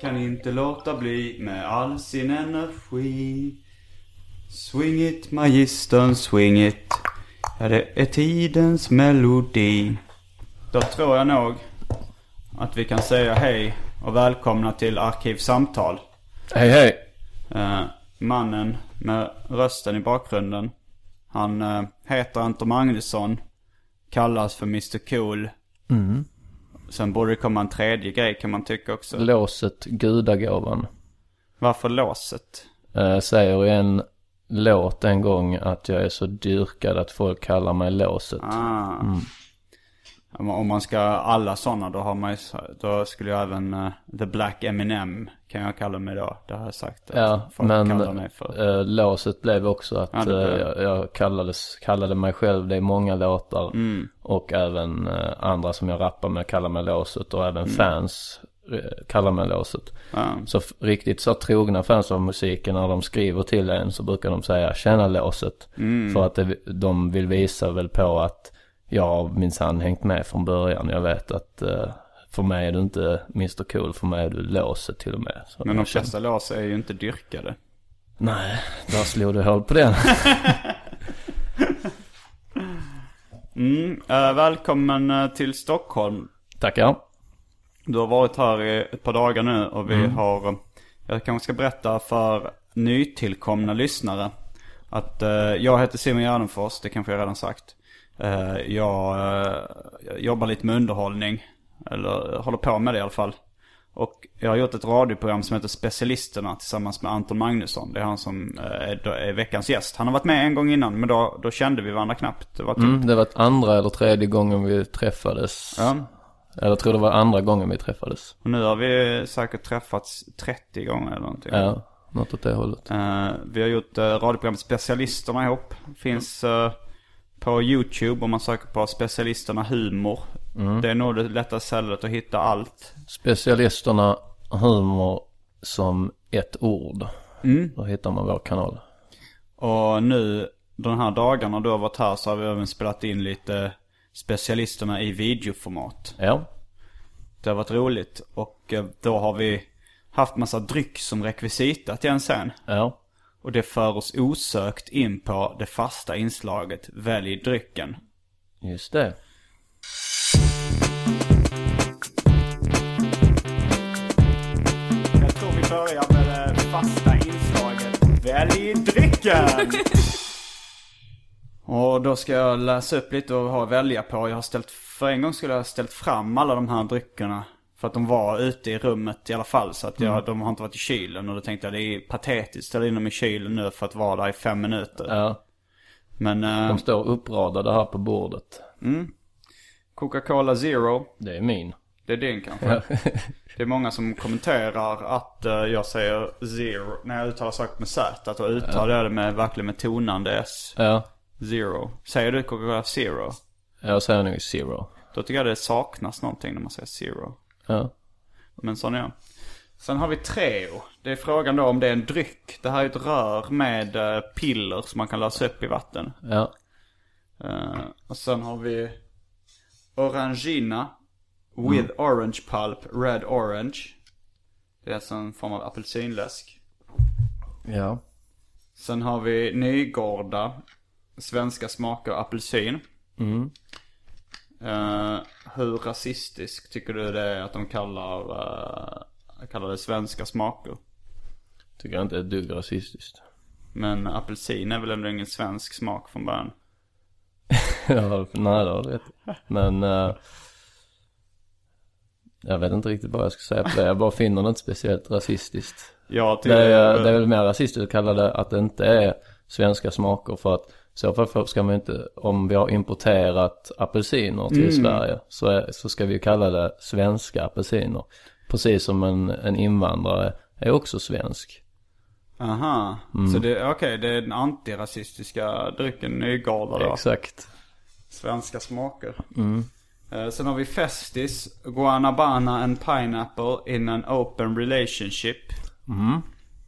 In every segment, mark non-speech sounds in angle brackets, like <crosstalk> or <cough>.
kan inte låta bli med all sin energi Swing it magistern, swing it Ja, det är tidens melodi Då tror jag nog att vi kan säga hej och välkomna till Arkivsamtal. Hej hej. Eh, mannen med rösten i bakgrunden. Han eh, heter Anton Magnusson. Kallas för Mr Cool. Sen borde det komma en tredje grej kan man tycka också. Låset Gudagåvan. Varför låset? Eh, säger i en låt en gång att jag är så dyrkad att folk kallar mig Låset. Ah. Man- Om man ska alla sådana då har man ju, då skulle jag även eh, The Black Eminem kan jag kalla mig då. Det har jag sagt att Ja, folk men kallar mig för. eh, låset blev också att Ja, eh, blev. jag, jag kallades, kallade mig själv det i många låtar. Mm. Och även eh, andra som jag rappar med kallar mig Låset och Mm. även fans eh, kallar mig Låset. Ja. Så riktigt så trogna fans av musiken när de skriver till en så brukar de säga tjena Låset. Mm. För att det, de vill visa väl på att jag har minsann hängt med från början. Jag vet att eh, för mig är du inte Mr Cool, för mig är du Låset till och med. Så Men de flesta lås är ju inte dyrkade. Nej, där slog du hål på den. <laughs> Mm. eh, välkommen eh, till Stockholm. Tackar. Du har varit här i ett par dagar nu och vi Mm. har, eh, jag kanske ska berätta för nytillkomna lyssnare. Att eh, jag heter Simon Gärdenfors, det kanske jag redan sagt. Eh, jag, eh, jag jobbar lite med underhållning, eller håller på med det i alla fall. Och jag har gjort ett radioprogram som heter Specialisterna tillsammans med Anton Magnusson. Det är han som eh, är, veckans gäst. Han har varit med en gång innan men då, då kände vi varandra knappt. Det var typ, Mm, det var andra eller tredje gången vi träffades. ja. Eller jag tror det var andra gången vi träffades. Och nu har vi säkert träffats 30 gånger eller någonting. Ja, något åt det hållet. Vi har gjort radioprogrammet Specialisterna ihop. Finns eh, på YouTube om man söker på Specialisterna Humor. Det är nog det lättaste stället att hitta allt. Specialisterna humor som ett ord. Mm. Då hittar man vår kanal. Och nu de här dagarna du har varit här så har vi även spelat in lite Specialisterna i videoformat. Ja. Det har varit roligt. Och eh, då har vi haft massa dryck som rekvisita till en scen. Ja. Och det för oss osökt in på det fasta inslaget Välj drycken. Just det. Jag tror vi börjar med det fasta inslaget Välj drycken! <laughs> och då ska jag läsa upp lite och ha att välja på. Jag har ställt, för en gång skulle jag ha ställt fram alla de här dryckerna. För att de var ute i rummet i alla fall. Så att jag, de har inte varit i kylen. Och då tänkte jag det är patetiskt att ställa in dem i kylen nu för att vara där i fem minuter. Ja. Men eh, De står uppradade här på bordet. Coca-Cola Zero, Det är min. det är din kanske? <laughs> Det är många som kommenterar att eh, jag säger zero när jag uttalar saker med Z. Att då uttalar jag det med, verkligen med tonande S. Ja. Zero. Säger du Coca-Cola Zero? Jag säger nog zero. Då tycker jag det saknas någonting när man säger zero. Ja. Men sån är jag. Sen har vi Treo. Det är frågan då om det är en dryck. Det här är ett rör med eh, piller som man kan lösa upp i vatten. Ja. Eh, och sen har vi Orangina with orange pulp, red orange. Det är alltså en form av apelsinläsk. Ja. Sen har vi Nygårda, svenska smaker apelsin. Mm. Eh, hur rasistisk tycker du det är att de kallar, eh, kallar det svenska smaker? Tycker jag inte är ett dugg rasistiskt. Men apelsin är väl ändå ingen svensk smak från början? <laughs> ja, nej det har du rätt. Men eh, jag vet inte riktigt vad jag ska säga på det. Jag bara finner det inte speciellt rasistiskt. Tycker Det är, det är väl mer rasistiskt att kalla det att det inte är svenska smaker för att så fall ska ju inte, om vi har importerat apelsiner till Sverige så, är, så ska vi kalla det svenska apelsiner. Precis som en, en invandrare är också svensk. Aha, så det, okej det är den antirasistiska drycken Nygårda då? Exakt. Svenska smaker. Eh, sen har vi Festis, Guanabana and Pineapple in an open relationship.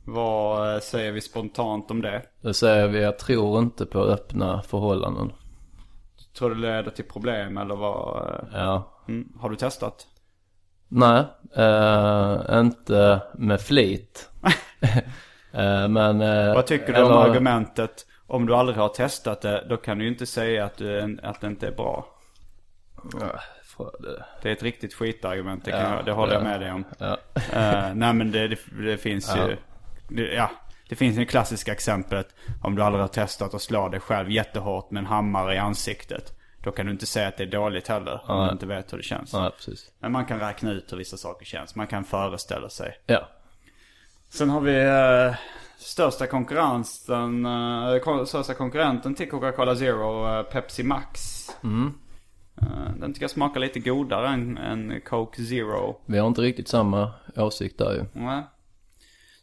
Vad eh, säger vi spontant om det? Det säger vi, jag tror inte på öppna förhållanden. Tror du det leder till problem eller vad? eh, Ja. Mm, har du testat? Nej, eh, inte med flit. <laughs> eh, men... Eh, Vad tycker du om eller- argumentet? Om du aldrig har testat det, då kan du ju inte säga att, du, att det inte är bra. Ja, det- är ett riktigt skitargument, det, kan Ja, jag, det håller jag ja. med dig om. Ja. Eh, nej men det, det, det finns ju, ja. Det finns ju klassiska exemplet om du aldrig har testat att slå dig själv jättehårt med en hammare i ansiktet. Då kan du inte säga att det är dåligt heller, om du inte vet hur det känns. Nej, precis. Men man kan räkna ut hur vissa saker känns, man kan föreställa sig. Ja. Sen har vi eh, största konkurrensen, eh, största konkurrenten till Coca-Cola Zero, eh, Pepsi Max. Eh, den tycker jag smakar lite godare än, än Coke Zero. Vi har inte riktigt samma åsikt där ju. Nej.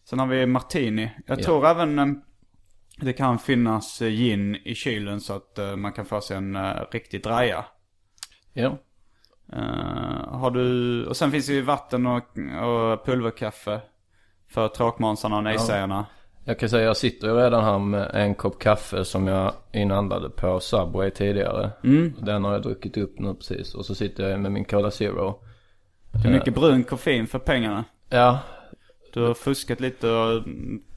Sen har vi Martini. Jag tror även eh, det kan finnas eh, gin i kylen så att eh, man kan få sig en uh, riktig draja. Ja. Eh, har du, och sen finns det ju vatten och, och pulverkaffe för tråkmånsarna och nejsägarna. Jag kan säga jag sitter ju redan här med en kopp kaffe som jag inhandlade på Subway tidigare. Mm. Den har jag druckit upp nu precis. Och så sitter jag med min Cola Zero. Det är mycket brun koffein för pengarna. Ja, Du har fuskat lite och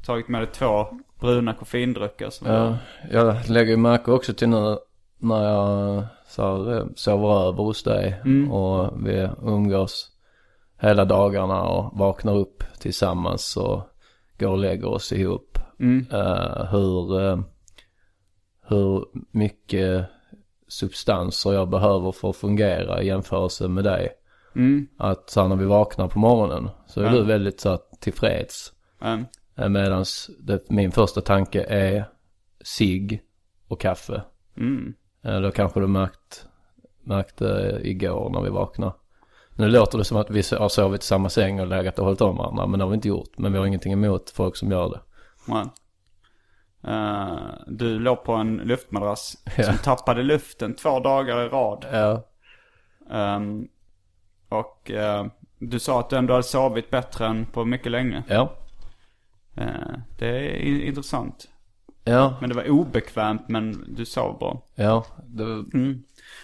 tagit med dig två bruna koffeindrycker. Som ja jag lägger ju märke också till nu när jag så här, eh, sover över hos dig. Och vi umgås hela dagarna och vaknar upp tillsammans och går och lägger oss ihop. Eh, hur, eh, hur mycket substanser jag behöver för att fungera i jämförelse med dig. Att så här, när vi vaknar på morgonen så är du väldigt så här, tillfreds. Mm. Medan min första tanke är sig och kaffe. Mm. Eh, Då kanske du märkt, märkte igår när vi vaknade. Nu låter det som att vi har sovit i samma säng och legat och hållit om varandra. Men det har vi inte gjort. Men vi har ingenting emot folk som gör det. Nej. Eh, du låg på en luftmadrass Ja. som tappade luften två dagar i rad. Ja. Ehm, och eh, du sa att du ändå hade sovit bättre än på mycket länge. Ja. Eh, det är i- intressant. Ja. Men det var obekvämt men du sov bra. Ja. Det,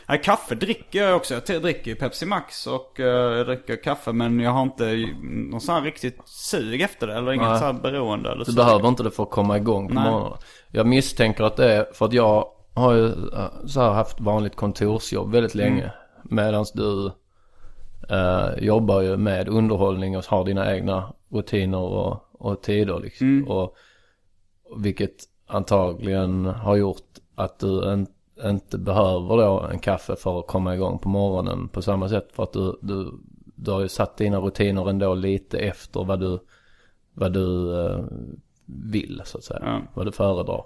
Nej, kaffe dricker jag också. Jag dricker ju Pepsi Max och eh, jag dricker kaffe. Men jag har inte någon sån här riktigt sug efter det. Eller inget Nej. så här beroende eller du så. behöver inte det för att komma igång på Nej. morgonen. Jag misstänker att det är för att jag har ju eh, så här haft vanligt kontorsjobb väldigt länge. Medan du eh, jobbar ju med underhållning och har dina egna rutiner och, och tider liksom. Och, vilket antagligen har gjort att du en, inte behöver då en kaffe för att komma igång på morgonen på samma sätt. För att du, du, du har ju satt dina rutiner ändå lite efter vad du, vad du eh, vill så att säga. Ja. Vad du föredrar.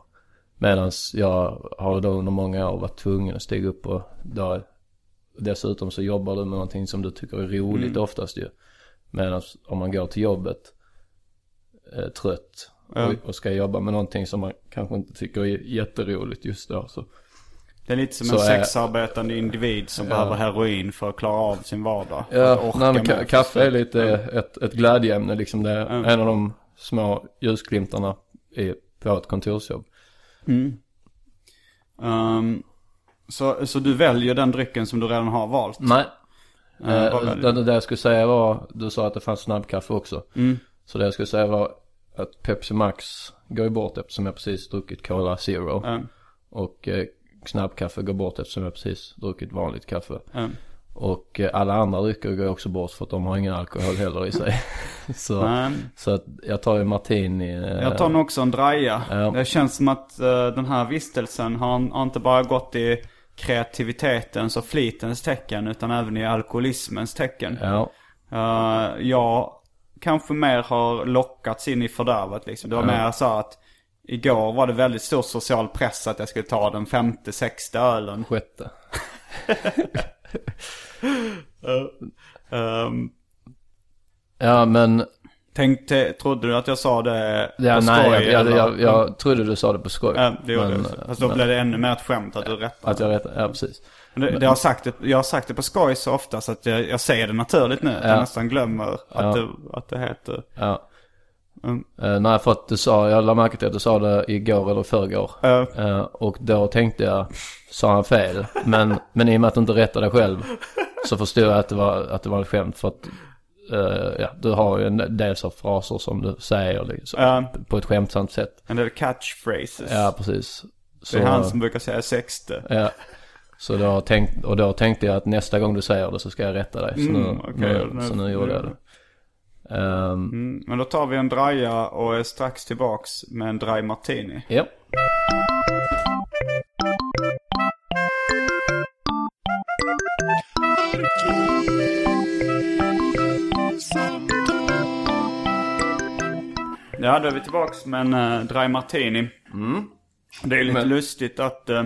Medan jag har då under många år varit tvungen att stiga upp och då, dessutom så jobbar du med någonting som du tycker är roligt oftast ju. Medan om man går till jobbet eh, trött Ja. och, och ska jobba med någonting som man kanske inte tycker är jätteroligt just då så. Det är lite som Så en är- sexarbetande individ som behöver heroin för att klara av sin vardag. Ja, orka nej, ka- kaffe är lite ett, ett glädjeämne liksom. Det är en av de små ljusglimtarna i, på ett kontorsjobb. Ehm, Så, så du väljer den drycken som du redan har valt? Nej. Eh, Eh, det, det jag skulle säga var, du sa att det fanns snabbkaffe också. Mm. Så det jag skulle säga var att Pepsi Max går ju bort eftersom jag precis druckit Cola Zero. Eh, Och eh, snabbkaffe går bort eftersom jag precis druckit vanligt kaffe. eh. Och eh, alla andra drycker går också bort för att de har ingen alkohol heller i sig. <laughs> så, Nej. så att jag tar ju martini. Eh, Jag tar nog också en draja. Ja. Det känns som att eh, den här vistelsen har, har inte bara gått i kreativitetens och flitens tecken utan även i alkoholismens tecken. Ja, Uh, jag kanske mer har lockats in i fördärvet liksom. Det var mer så att igår var det väldigt stor social press att jag skulle ta den femte, sexte ölen. sjätte. <laughs> Um, Ja men, tänkte, trodde du att jag sa det ja, på nej skoj? jag, jag, eller? jag, jag trodde du sa det på skoj. Ja, det gjorde men, jag. Fast då men- blev det ännu mer ett skämt att du rättade. Att jag rätt, ja precis. Men Det, det har sagt det, jag har sagt det på skoj så ofta så att jag, jag säger det naturligt nu. Att Ja. jag nästan glömmer att, Ja. det, att det heter. Ja. Mm. Eh, nej för att du sa, jag lade märke till att du sa det igår eller förrgår. Uh, Eh, och då tänkte jag, sa han fel? Men, men i och med att du inte rättade själv så förstod jag att det var, att det var ett skämt. För att, eh, ja, du har ju en del så fraser som du säger liksom, Ja. på ett skämtsamt sätt. en del catchphrases. Ja, precis. Så, det är han som brukar säga sexte. Ja. Så då tänkt, och då tänkte jag att nästa gång du säger det så ska jag rätta dig. Så, Mm, nu, okej, nu, nu- så nu gjorde jag det. Ehm, Mm, men då tar vi en draja och är strax tillbaks med en dry martini. Ja. Ja, då är vi tillbaks med en uh, dry martini. Det är lite Men- lustigt att, eh,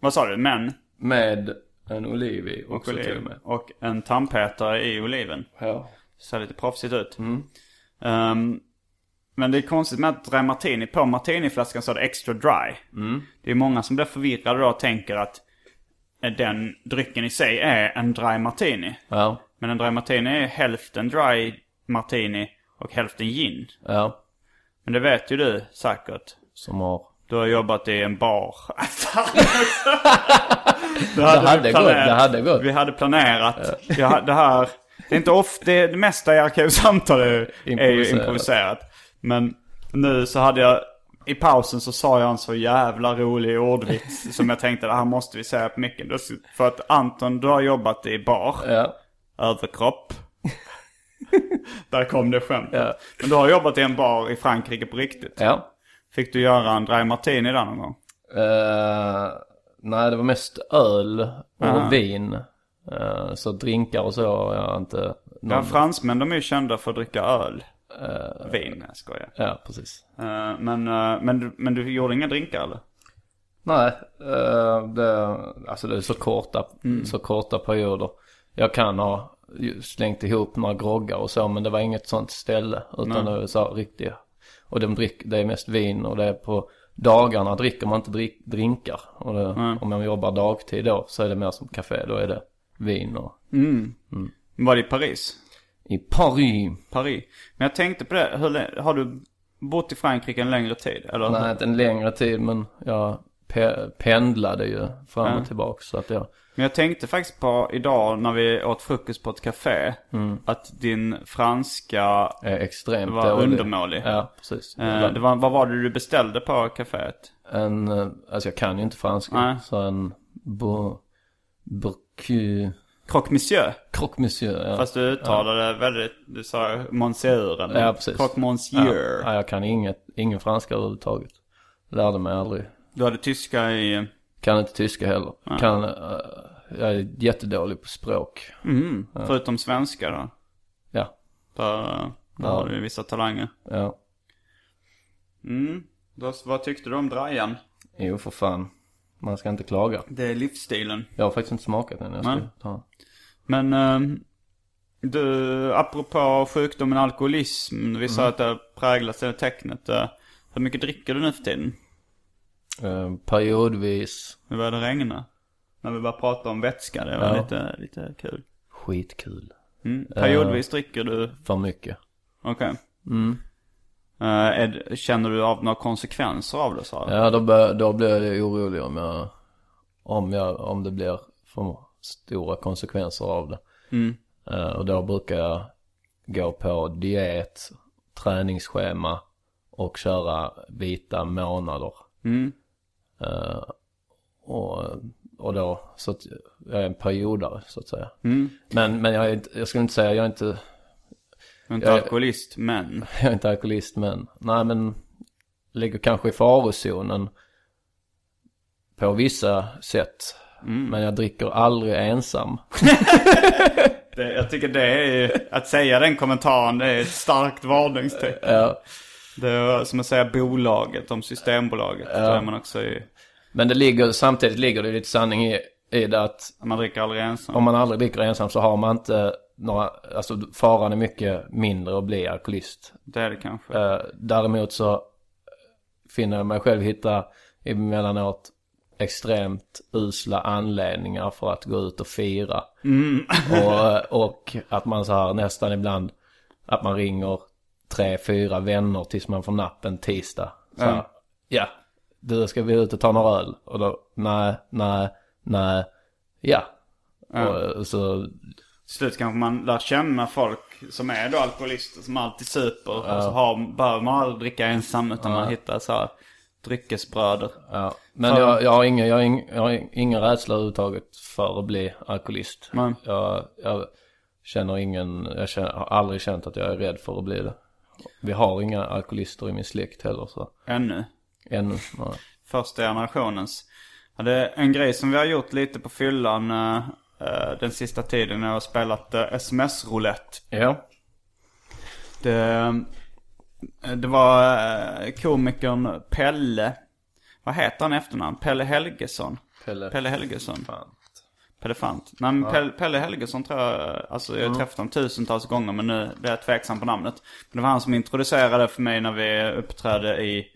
vad sa du, men Med en oliv i och också till och med. och en tandpetare i oliven. Ja. Ser lite proffsigt ut. Ehm, men det är konstigt med att dry martini, på martiniflaskan så är det extra dry. Det är många som blir förvirrade då och tänker att eh, den drycken i sig är en dry martini. Ja. Men en dry martini är hälften dry martini och hälften gin. Ja. Men det vet ju du säkert. Som har... Du har jobbat i en bar. <laughs> <laughs> det Det hade vi gått, planerat. det hade gått. Vi hade planerat. <laughs> Ha- det här, det är inte ofta, det, det mesta i arkivsamtal är, är ju Improviserat. Men nu så hade jag, i pausen så sa jag en så jävla rolig ordvits som jag tänkte, det här måste vi säga på micken. För att Anton, du har jobbat i bar, Ja. överkropp. <laughs> Där kom det skämtet. Ja. Men du har jobbat i en bar i Frankrike på riktigt. Ja. Fick du göra en dry martini där någon gång? Eh, nej, det var mest öl och Aha. vin. Eh, så drinkar och så har jag inte... Ja, Någon... fransmän de är ju kända för att dricka öl. Eh, Vin, jag skojar. ja, precis. Men, men, men du gjorde inga drinkar eller? Nej, det, alltså det är så korta, så korta perioder. Jag kan ha slängt ihop några groggar och så men det var inget sånt ställe. Utan det var så riktiga. Och de drick, det är mest vin och det är på dagarna dricker man inte drick, drinkar. Och det, om man jobbar dagtid då så är det mer som café. Då är det vin och Var det i Paris? i Paris. Paris. Men jag tänkte på det, hur, har du bott i Frankrike en längre tid? Eller? Nej, inte en längre tid men jag pe- pendlade ju fram och tillbaka så att jag... Men jag tänkte faktiskt på idag när vi åt frukost på ett café. Att din franska är extremt var dålig. undermålig. Ja, precis. Eh, det var, vad var det du beställde på kaféet? En, eh, alltså jag kan ju inte franska. Nej. Så en bo, burcu, Croque monsieur. croque monsieur. Ja. Fast du uttalade väldigt, du sa monsieur eller? Ja, precis. Croque ja. monsieur. ja, jag kan inget, ingen franska överhuvudtaget. Lärde mig aldrig. Du hade tyska i... Kan inte tyska heller. Kan, eh, jag är jättedålig på språk. Mm, förutom svenska då. Ja, Där, där har du vissa talanger. ja. Mm. Då, vad tyckte du om drajan? Jo, för fan. Man ska inte klaga. Det är livsstilen. Jag har faktiskt inte smakat den. Jag ska Nej. ta. Men ehm, du, apropå sjukdomen alkoholism. Vi sa att det präglas av tecknet. eh, hur mycket dricker du nu för tiden? Eh, periodvis. Nu börjar det regna. När vi börjar prata om vätska. Det var Ja. lite, lite kul. Skitkul. Mm. Periodvis dricker du, För mycket. okej. Mm. Eh, är, känner du av några konsekvenser av det så? här? Ja, då, bör, då blir jag orolig om jag om, jag, om det blir för stora konsekvenser av det. Mm. Eh, och då brukar jag gå på diet, träningsschema och köra vita månader. Mm. Eh, och, och då, så att jag är en periodare så att säga. Mm. Men, men jag, är inte, jag skulle inte säga, jag är inte, Jag är inte Jag- alkoholist, men. <laughs> jag är inte alkoholist men, nej men ligger kanske i farozonen på vissa sätt. Men jag dricker aldrig ensam. <laughs> Det, jag tycker det är, att säga den kommentaren, det är ett starkt varningstecken. Ja, Det är som att säga bolaget om Systembolaget. Då är man också i, men det ligger, samtidigt ligger det lite sanning i, i det att man dricker aldrig ensam. om man aldrig dricker ensam så har man inte några, alltså faran är mycket mindre att bli alkoholist. Det är det kanske. Eh, däremot så finner jag mig själv hitta emellanåt extremt usla anledningar för att gå ut och fira. och, och att man så här nästan ibland, att man ringer tre, fyra vänner tills man får nappen tisdag. Så här, ja, du ska vi ut och ta några öl? Och då, nej, nej, nej, ja. Och så, Till slut kanske man lär känna folk som är då alkoholister som alltid super. Och så har, behöver man aldrig dricka ensam utan man hittar så här dryckesbröder. ja. Men jag, jag, har ingen, jag, har ing, jag har ingen rädsla överhuvudtaget för att bli alkoholist. Nej. Jag, jag känner ingen, jag känner, har aldrig känt att jag är rädd för att bli det. Vi har inga alkoholister i min släkt heller så. Ännu. Ännu. Nej. Första generationens. Ja, det är en grej som vi har gjort lite på fyllan eh, den sista tiden när jag har spelat uh, sms-roulette. Ja. Det, det var eh, komikern Pelle. Vad heter han efternamn? Pelle Helgesson. Pelle. Pelle Helgesson. Fan. Pelle Fant. Nej men Pelle, Pelle Helgesson tror jag, alltså jag har träffat honom tusentals gånger men nu blir jag tveksam på namnet. Men det var han som introducerade för mig när vi uppträdde i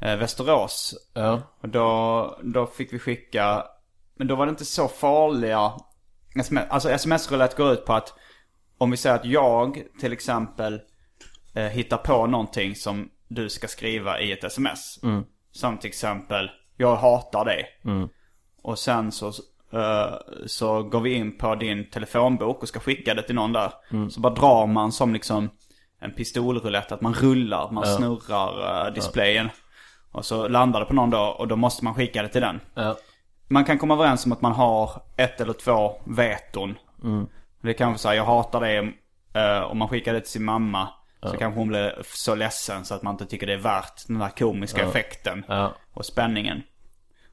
eh, Västerås. Ja. Och då, då fick vi skicka, men då var det inte så farliga sms. Alltså sms-roulette går ut på att om vi säger att jag till exempel eh, hittar på någonting som du ska skriva i ett sms. Som till exempel, jag hatar dig. Och sen så, så går vi in på din telefonbok och ska skicka det till någon där. Så bara drar man som liksom en pistolroulette, att man rullar, man snurrar eh, displayen. Och så landar det på någon dag och då måste man skicka det till den. Ja. Man kan komma överens om att man har ett eller två veton. Det kan vara så här, jag hatar det. eh, Om man skickar det till sin mamma. Så kanske hon blir så ledsen så att man inte tycker det är värt den där komiska effekten. Ja. Och spänningen.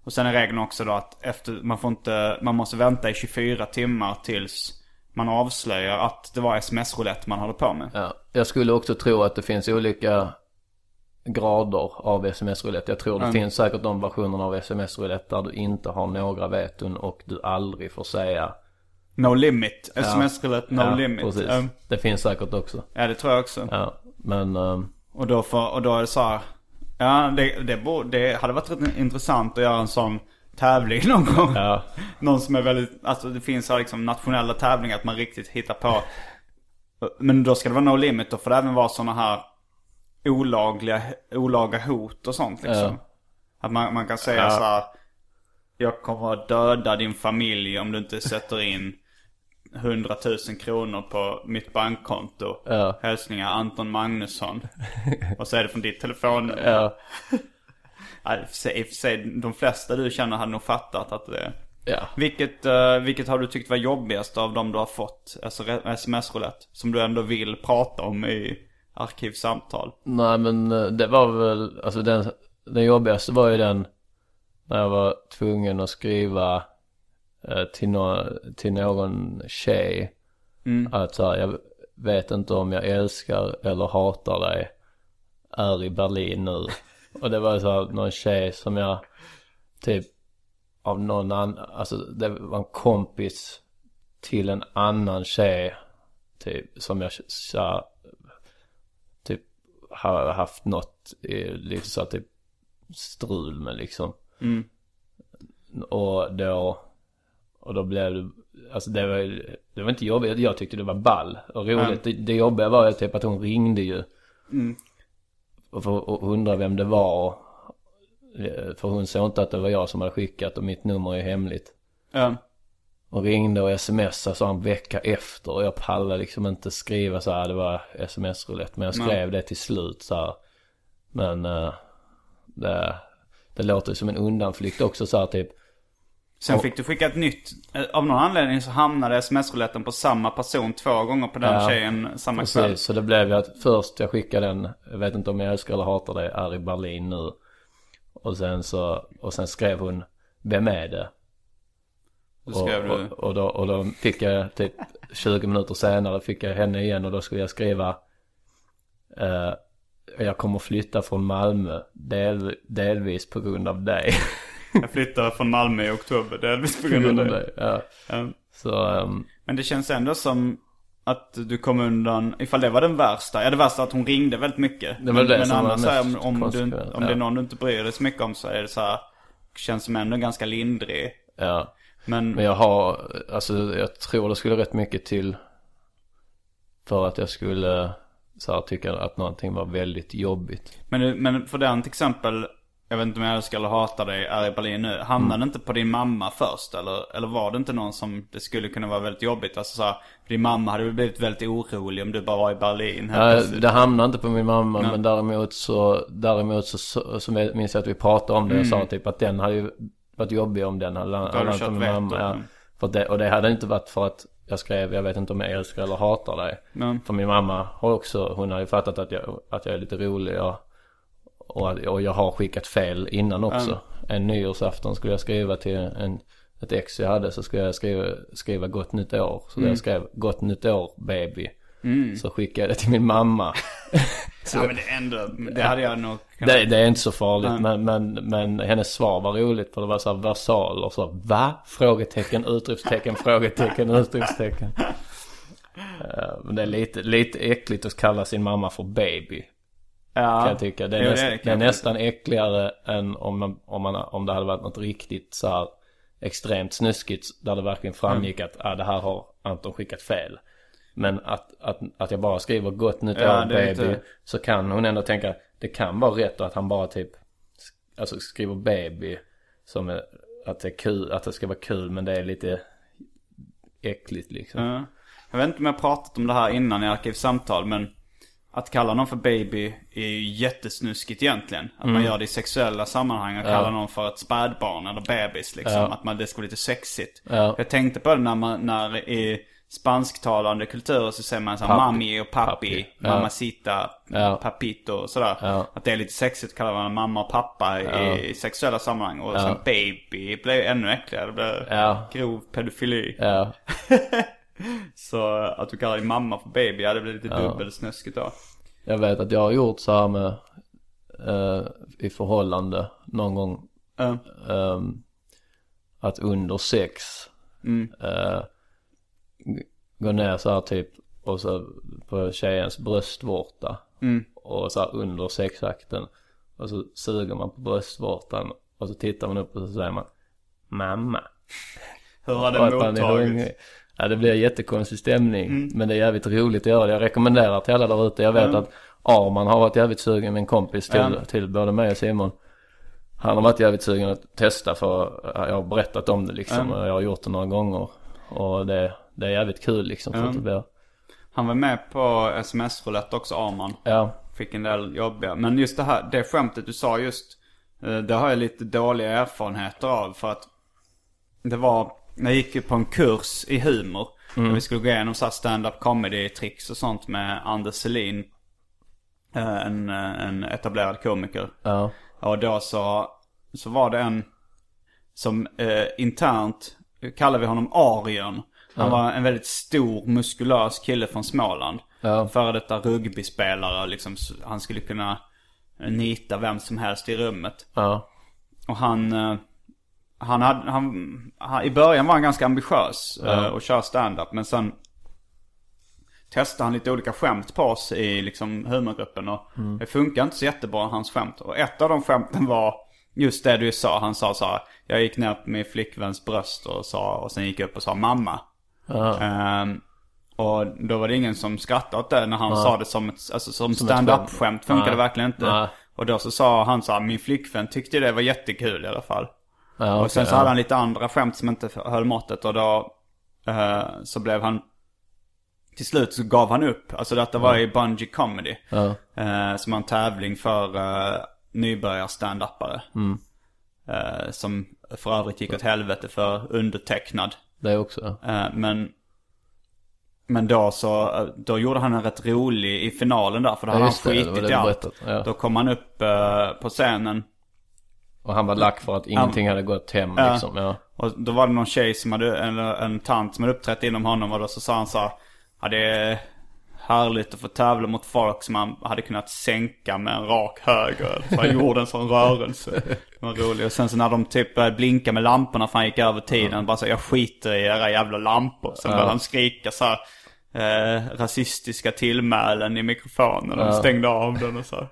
Och sen är regeln också då att efter, man får inte, man måste vänta i 24 timmar tills man avslöjar att det var sms-roulette man håller på med. Ja. Jag skulle också tro att det finns olika grader av sms-roulette. Jag tror det finns säkert de versionerna av sms-roulette där du inte har några veton och du aldrig får säga No limit. Sms-roulette, no ja, limit. Precis. Um, Det finns säkert också. ja, det tror jag också. Ja, men ehm, Och då, får, och då är det så här. Ja, det, det, det hade varit rätt intressant att göra en sån tävling någon gång. ja, <laughs> Någon som är väldigt, alltså det finns här liksom nationella tävlingar att man riktigt hittar på. Men då ska det vara no limit, då får det även vara såna här olagliga, olaga hot och sånt liksom. Ja. Att man, man kan säga Ja. så här. Jag kommer att döda din familj om du inte sätter in 100 000 kronor på mitt bankkonto. Ja. Hälsningar Anton Magnusson. <laughs> och så är det från ditt telefonnummer. ja, i och för sig- de flesta du känner hade nog fattat att det är... ja. Vilket, eh, vilket har du tyckt var jobbigast av de du har fått? Alltså sms-roulette. Som du ändå vill prata om i arkivsamtal. Nej men eh, det var väl, alltså den, den jobbigaste var ju den när jag var tvungen att skriva till, nå till någon tjej. Att så här, jag vet inte om jag älskar eller hatar dig. Är i Berlin nu. <laughs> Och det var så här, någon tjej som jag typ av någon annan, alltså det var en kompis till en annan tjej. Typ som jag så här, typ har haft något eh, lite så här, typ strul med liksom. Och då, och då blev det, alltså det var, det var inte jobbigt, jag tyckte det var ball och roligt. Det, det jobbiga var ju typ att hon ringde ju. Och, för, och undrade vem det var. eh, för hon såg inte att det var jag som hade skickat och mitt nummer är hemligt. Ja. Och ringde och smsade så en vecka efter och jag pallade liksom inte skriva så här, det var sms-roulette. Men jag skrev det till slut så här. Men eh, det, det låter ju som en undanflykt också så här typ. Sen fick du skicka ett nytt. Eh, Av någon anledning så hamnade sms-rouletten på samma person två gånger på den Ja. tjejen samma kväll. Precis, så det blev ju att först jag skickade den, jag vet inte om jag älskar eller hatar dig, är i Berlin nu. Och sen så, och sen skrev hon, vem är det? Och, och, och, då, och då fick jag typ 20 minuter senare fick jag henne igen och då skulle jag skriva eh, Jag kommer flytta från Malmö del, delvis på grund av dig. <laughs> Jag flyttade från Malmö i oktober delvis på grund av dig. Ja. Ja. Så ehm, Men det känns ändå som att du kom undan, ifall det var den värsta. Ja det värsta att hon ringde väldigt mycket. Det var men, det men som var annars så här, om, mest om, du, om det är ja. någon du inte bryr dig så mycket om så är det så här, känns som ändå ganska lindrig. ja. Men, Men jag har, alltså jag tror det skulle rätt mycket till för att jag skulle så här, tycka att någonting var väldigt jobbigt. men, men för den till exempel, jag vet inte om jag älskar eller hatar dig, är i Berlin nu. Hamnade Mm. inte på din mamma först? Eller, eller var det inte någon som det skulle kunna vara väldigt jobbigt? Alltså så här, din mamma hade väl blivit väldigt orolig om du bara var i Berlin helt Ja, det hamnade inte på min mamma men däremot så, däremot så, så, så minns jag att vi pratade om det. Jag sa typ att den hade ju varit jobbig om den hade Mm. Då landat på min mamma. Ja. mm. För det, och det hade inte varit för att jag skrev jag vet inte om jag älskar eller hatar dig. Men, För min mamma har också, hon har ju fattat att jag, att jag är lite rolig och, och, och jag har skickat fel innan också. En nyårsafton skulle jag skriva till en, ett ex jag hade så skulle jag skriva, skriva gott nytt år. Så Mm. jag skrev gott nytt år baby. Så skickade jag det till min mamma. <laughs> <laughs> ja men det ändå, det hade jag nog Det, det är inte så farligt men, men, men hennes svar var roligt för det var så här versaler så va? Frågetecken, utropstecken, <laughs> frågetecken, utropstecken. Eh, Men det är lite, lite äckligt att kalla sin mamma för baby. Ja. Kan jag tycka. Det är, Jo, näst, det är nästan äckligare än om, man, om, man, om det hade varit något riktigt så här extremt snuskigt. Där det verkligen framgick att ah, det här har Anton skickat fel. Men att, att, att jag bara skriver gott nytt Ja, år baby. lite- Så kan hon ändå tänka det kan vara rätt och att han bara typ Alltså skriver baby. Som är, att det är kul, att det ska vara kul men det är lite äckligt liksom. Ja. Jag vet inte om jag pratat om det här innan i Arkivsamtal men att kalla någon för baby är ju jättesnuskigt egentligen. Att man gör det i sexuella sammanhang och kallar någon för ett spädbarn eller bebis liksom. Ja. Att man, det ska vara lite sexigt. Ja. Jag tänkte på det när man, när i spansktalande kulturer så säger man så här mami och pappi, Papi. Ja. mamacita, Ja. papito och sådär. Ja. Att det är lite sexigt kallar man mamma och pappa i, i sexuella sammanhang. Och sen baby ju ännu äckligare. Det Ja. grov pedofili. <laughs> Så att du kallar din mamma för baby, ja det blir lite Ja. dubbelsnuskigt då. Jag vet att jag har gjort så här med eh, i förhållande någon gång. Ja. ehm, att under sex Mm. g- gå ner så här typ och så på tjejens bröstvårta. Mm. Och så här under sexakten. Och så suger man på bröstvårtan. Och så tittar man upp och så säger man Mamma. Hur har det mottagits? Ja det blir jättekonstig stämning. Mm. Men det är jävligt roligt att göra det. Jag rekommenderar till alla där ute. Jag vet Mm. att Arman har varit jävligt sugen med en kompis till, Ja. till både mig och Simon. Han har varit jävligt sugen att testa för jag har berättat om det liksom. Och jag har gjort det några gånger. Och det, det är jävligt kul liksom. För att det blir, Han var med på sms-roulette också, Arman. ja. Fick en del jobbiga. Men just det här, det skämtet du sa just. eh, Det har jag lite dåliga erfarenheter av. För att det var, jag gick ju på en kurs i humor. Mm. Där vi skulle gå igenom så stand-up comedy tricks och sånt med Anders Selin. eh, En, eh, en etablerad komiker. Ja. Och då så, så var det en som eh, internt kallar vi honom Arion. Han var en väldigt stor muskulös kille från Småland. Ja. Före detta rugbyspelare liksom. Han skulle kunna nita vem som helst i rummet. Ja. Och han, eh, han hade, han, han, i början var han ganska ambitiös eh, och kör stand-up. Men sen testade han lite olika skämt på oss i liksom humorgruppen. Och det funkar inte så jättebra hans skämt. Och ett av de skämten var just det du sa. Han sa så här, jag gick ner på min flickväns bröst och sa, och sen gick jag upp och sa mamma. Ja. Ehm, och då var det ingen som skrattade åt det när han sa det som ett, alltså, som stand-up-skämt. Funkade verkligen inte. Och då så sa han så här, min flickvän tyckte det var jättekul i alla fall. Ja, och sen så hade han lite andra skämt som inte höll måttet och då eh, så blev han till slut så gav han upp. Alltså detta var i Bungie Comedy. Eh, som var en tävling för uh, nybörjar stand-upare. Mm. Eh, som för övrigt gick åt helvete för undertecknad. Det också. Eh, men men då så, eh, då gjorde han en rätt rolig i finalen där. För då Ja, hade han just det, det skitit i allt. ja. Då kom han upp eh, på scenen. Och han var lack för att ingenting hade gått hem Ja. liksom. Ja. Och då var det någon tjej som hade, eller en tant som hade uppträtt inom honom och då så sa han så ja det är härligt att få tävla mot folk som man hade kunnat sänka med en rak höger. Så han gjorde en sån rörelse. Det var roligt. Och sen så när de typ började blinka med lamporna för han gick över tiden. Bara så jag skiter i era jävla lampor. Sen började han skrika så här, eh, rasistiska tillmälen i mikrofonen. Och de stängde av den och så.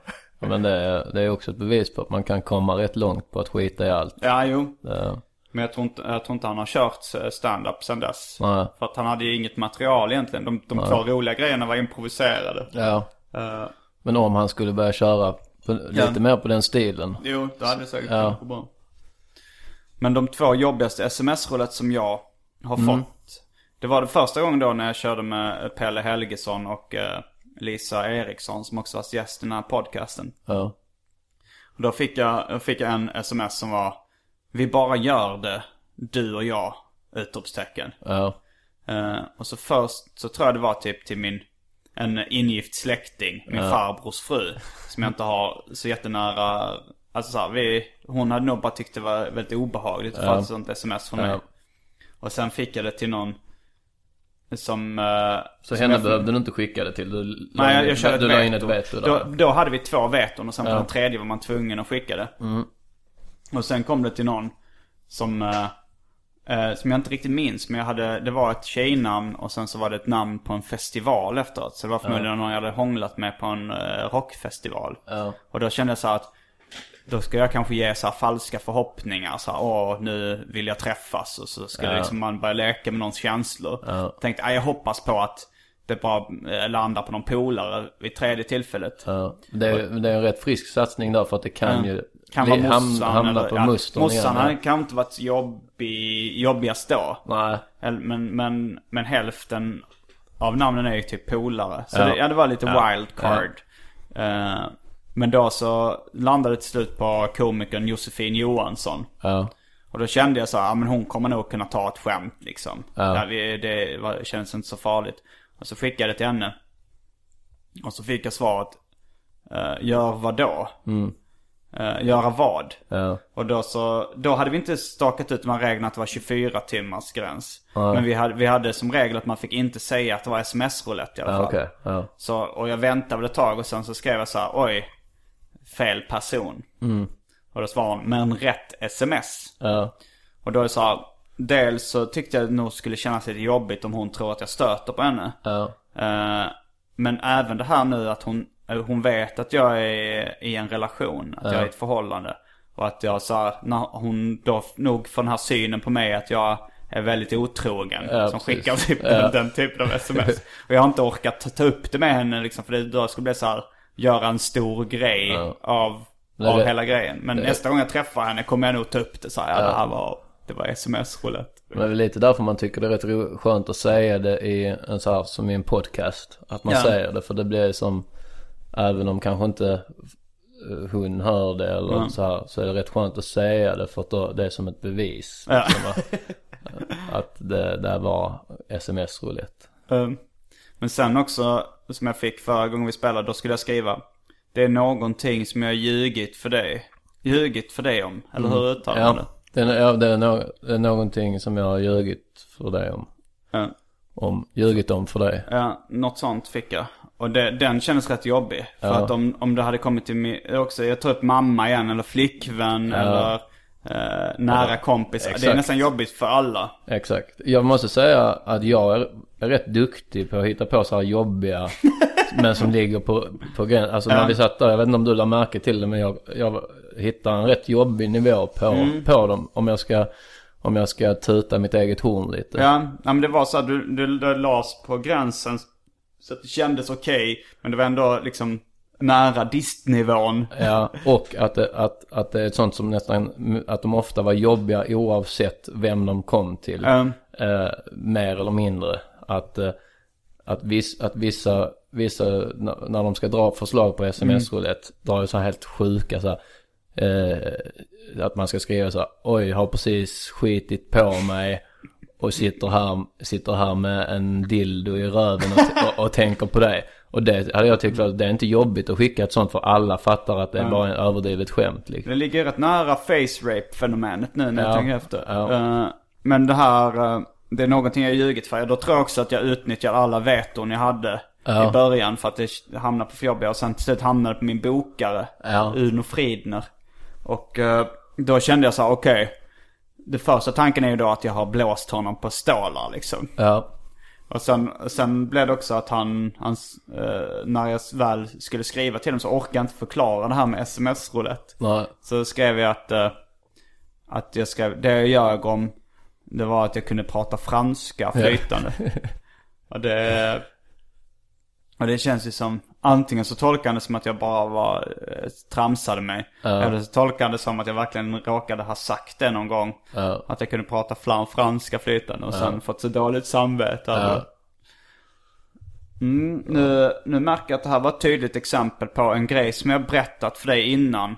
Ja, Men det är, det är också ett bevis på att man kan komma rätt långt på att skita i allt. Ja, jo. Det, Men jag tror inte, jag tror inte han har kört eh, stand-up sen dess. Nej. För att han hade ju inget material egentligen. De, de två roliga grejerna var improviserade. ja. Eh, Men om han skulle börja köra på, lite mer på den stilen. jo, det hade säkert Ja. gå bra. Men de två jobbigaste sms-roulet som jag har fått. Det var det första gången då när jag körde med Pelle Helgesson och eh, Lisa Eriksson som också var gäst i den här podcasten. Ja. Och då fick jag, fick jag en sms som var Vi bara gör det, du och jag, utropstecken. Ja. Eh, och så först så tror jag det var typ till min en ingift släkting, min farbrors fru. Som jag inte har så jättenära, alltså så här, vi, hon hade nog bara tyckt det var väldigt obehagligt att få ett sånt sms från mig. Ja. Och sen fick jag det till någon som... eh, Så henne behövde du inte skicka det till? Du, Nej, jag, jag körde Du ett veto. in ett veto där? då, då hade vi två veton och sen på Ja. den tredje var man tvungen att skicka det. Och sen kom det till någon som, eh, eh, som jag inte riktigt minns. Men jag hade, det var ett tjejnamn och sen så var det ett namn på en festival efteråt. Så det var förmodligen någon jag hade hånglat med på en eh, rockfestival. Ja. Och då kände jag så att då ska jag kanske ge så här falska förhoppningar. Så här, åh nu vill jag träffas. Och så skulle Ja. liksom man börja leka med någons känslor. Ja. Tänkte, "Ah, jag hoppas på att det bara eh, landar på någon polare vid tredje tillfället. Ja. Det, är, det är en rätt frisk satsning där för att det kan ju Kan vara morsan hamna eller, på ja, mustern igen. hade ja. kanske inte varit jobbig, jobbigast då. Nej. Men, men, men hälften av namnen är ju typ polare. Så Ja. det, ja, det var lite Ja. wild card. Men då så landade det till slut på komikern Josefin Johansson. Ja. Och då kände jag så här, ja men hon kommer nog kunna ta ett skämt liksom. Ja. Det var, känns inte så farligt. Och så skickade jag det till henne. Och så fick jag svaret, eh, gör vad då? Eh, göra vad? Ja. Och då så, då hade vi inte stakat ut de här reglerna att det var 24 timmars gräns. Nej. Men vi hade, vi hade som regel att man fick inte säga att det var sms-roulette i alla Ja, fall. Ja. Så, och jag väntade väl ett tag och sen så skrev jag så här, oj, fel person. Och då svarade hon, men rätt sms. Ja. Och då är det så här, dels så tyckte jag det nog skulle kännas lite jobbigt om hon tror att jag stöter på henne. Ja. Eh, men även det här nu att hon, eh, hon vet att jag är i en relation, att jag är i ett förhållande. Och att jag så här, när hon då nog får den här synen på mig att jag är väldigt otrogen. Ja, som precis. skickar typ Ja. den, den typen av sms. <laughs> Och jag har inte orkat ta, ta upp det med henne liksom, för det då skulle bli så här, göra en stor grej Ja. av, av det- hela grejen. Men det- nästa gång jag träffar henne kommer jag nog ta upp det så här, ja, det här var, det var sms-roulette. Men det är lite därför man tycker det är rätt skönt att säga det i en så här, som i en podcast. Att man Ja. säger det för det blir som, även om kanske inte hon hör det eller Mm. så här, så är det rätt skönt att säga det för att då, det är som ett bevis. Ja. Liksom, att, <laughs> att det där var sms-roulette. Um, men sen också, som jag fick förra gången vi spelade, då skulle jag skriva Det är någonting som jag ljugit för dig. Ljugit för dig om. Eller hur uttalar man Ja, det? är, ja, det, är no, det är någonting som jag har ljugit för dig om. Ja. om ljugit om för dig. Ja, något sånt fick jag. Och det, den kändes rätt jobbig. För Ja. att om, om det hade kommit till mig, också, jag tar upp mamma igen, eller flickvän, eller eh, nära kompis. Det är exakt. nästan jobbigt för alla. Exakt. Jag måste säga att jag är, är rätt duktig på att hitta på så här jobbiga, <laughs> men som ligger på, på gränsen. Alltså när Ja. vi satt där, jag vet inte om du lade märke till det, men jag, jag hittar en rätt jobbig nivå på, Mm. på dem. Om jag ska, om jag ska tuta mitt eget horn lite. Ja, ja men det var så att du, du, du lades på gränsen så att det kändes okej. men det var ändå liksom nära distnivån. Ja, och att det, att, att det är ett sånt som nästan, att de ofta var jobbiga oavsett vem de kom till. Um, Eh, mer eller mindre. Att, eh, att, viss, att vissa, vissa när, de ska dra förslag på sms-roulette, drar ju så här helt sjuka så här, eh, Att man ska skriva så här, oj, har precis skitit på mig. Och sitter här, sitter här med en dildo i röven och, och, och tänker på det. Och det hade jag tyckt var, det är inte jobbigt att skicka ett sånt för alla fattar att det är bara en överdrivet skämt liksom. det ligger rätt nära face rape fenomenet nu när jag Ja. tänker efter. Ja. Eh, men det här, eh, det är någonting jag ljugit för. Då tror jag också att jag utnyttjar alla veton jag hade Ja. i början för att det hamnade på för jobbiga. Och sen till slut hamnade det på min bokare. Uno Fridner. Och eh, då kände jag så här, okej. Det första tanken är ju då att jag har blåst honom på stålar liksom. Ja, Och sen, sen blev det också att han, hans, eh, när jag väl skulle skriva till honom så orkade jag inte förklara det här med sms-roulette. nej, Så skrev jag att, eh, att jag skrev, det jag ljög om, det var att jag kunde prata franska flytande. <laughs> och det, och det känns ju som, antingen så tolkade han det som att jag bara var, eh, tramsade mig. Eller så tolkade han det som att jag verkligen råkade ha sagt det någon gång. Ja. Att jag kunde prata flam, franska flytande och sen fått så dåligt samvete över det. Mm, nu, nu märker jag att det här var ett tydligt exempel på en grej som jag berättat för dig innan.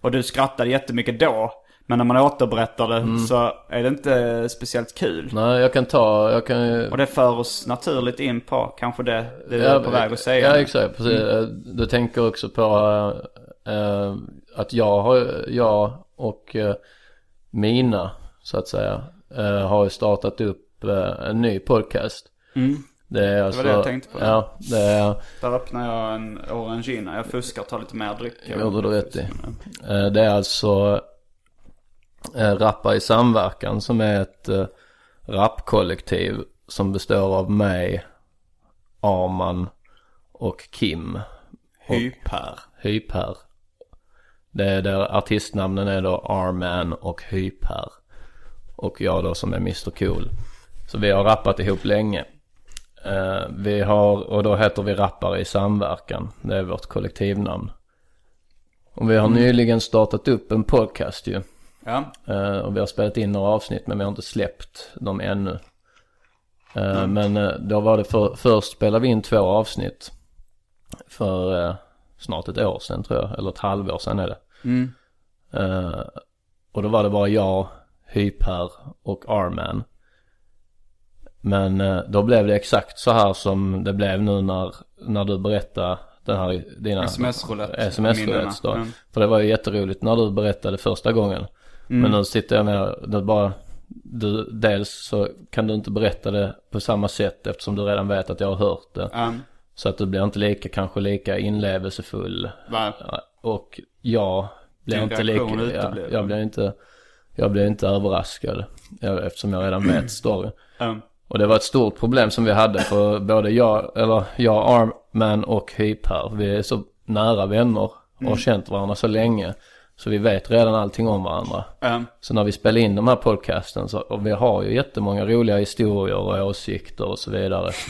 Och du skrattade jättemycket då. Men när man återberättar det så är det inte speciellt kul. nej jag kan ta, jag kan ju... Och det för oss naturligt in på kanske det, det du är på väg att säga. Ja, exakt. Precis. Du tänker också på eh, eh, att jag har, jag och eh, mina, så att säga, eh, har ju startat upp eh, en ny podcast. Det är alltså, det jag tänkte på. Ja, det är, Där öppnar jag en orangina. Jag fuskar och tar lite mer dryck. det gjorde du rätt i. Eh, Det är alltså eh, Rappa i samverkan som är ett eh, rapkollektiv som består av mig, Arman och Kim. Hyper. Hyper. Det är där artistnamnen är då Arman och Hyper. Och jag då som är Mr Cool. Så vi har rappat ihop länge. Eh, vi har, och då heter vi Rappare i samverkan. Det är vårt kollektivnamn. Och vi har nyligen startat upp en podcast ju. Ja. Eh, och vi har spelat in några avsnitt men vi har inte släppt dem ännu. Eh, Men eh, då var det för, först spelade vi in två avsnitt. För snart ett år sedan tror jag, eller ett halvår sedan är det. Eh, och då var det bara jag, Hyper och Arman. Men då blev det exakt så här som det blev nu när, när du berättade den här, dina SMS-roulette. SMS-roulette Minnena. då. Mm. För det var ju jätteroligt när du berättade första gången. Men nu sitter jag med, det bara, du, dels så kan du inte berätta det på samma sätt eftersom du redan vet att jag har hört det. Ja. Så att du blir inte lika, kanske lika inlevelsefull. Ja, Och jag blir inte lika, reaktion ja, uteblev. jag blir inte, jag blir inte överraskad. Eftersom jag redan vet storyn. Ja. Och det var ett stort problem som vi hade för både jag, eller jag, Arman och Hyp här. Vi är så nära vänner och har känt varandra så länge. Så vi vet redan allting om varandra. Ja. Så när vi spelar in de här podcasten så, och vi har ju jättemånga roliga historier och åsikter och så vidare. <laughs>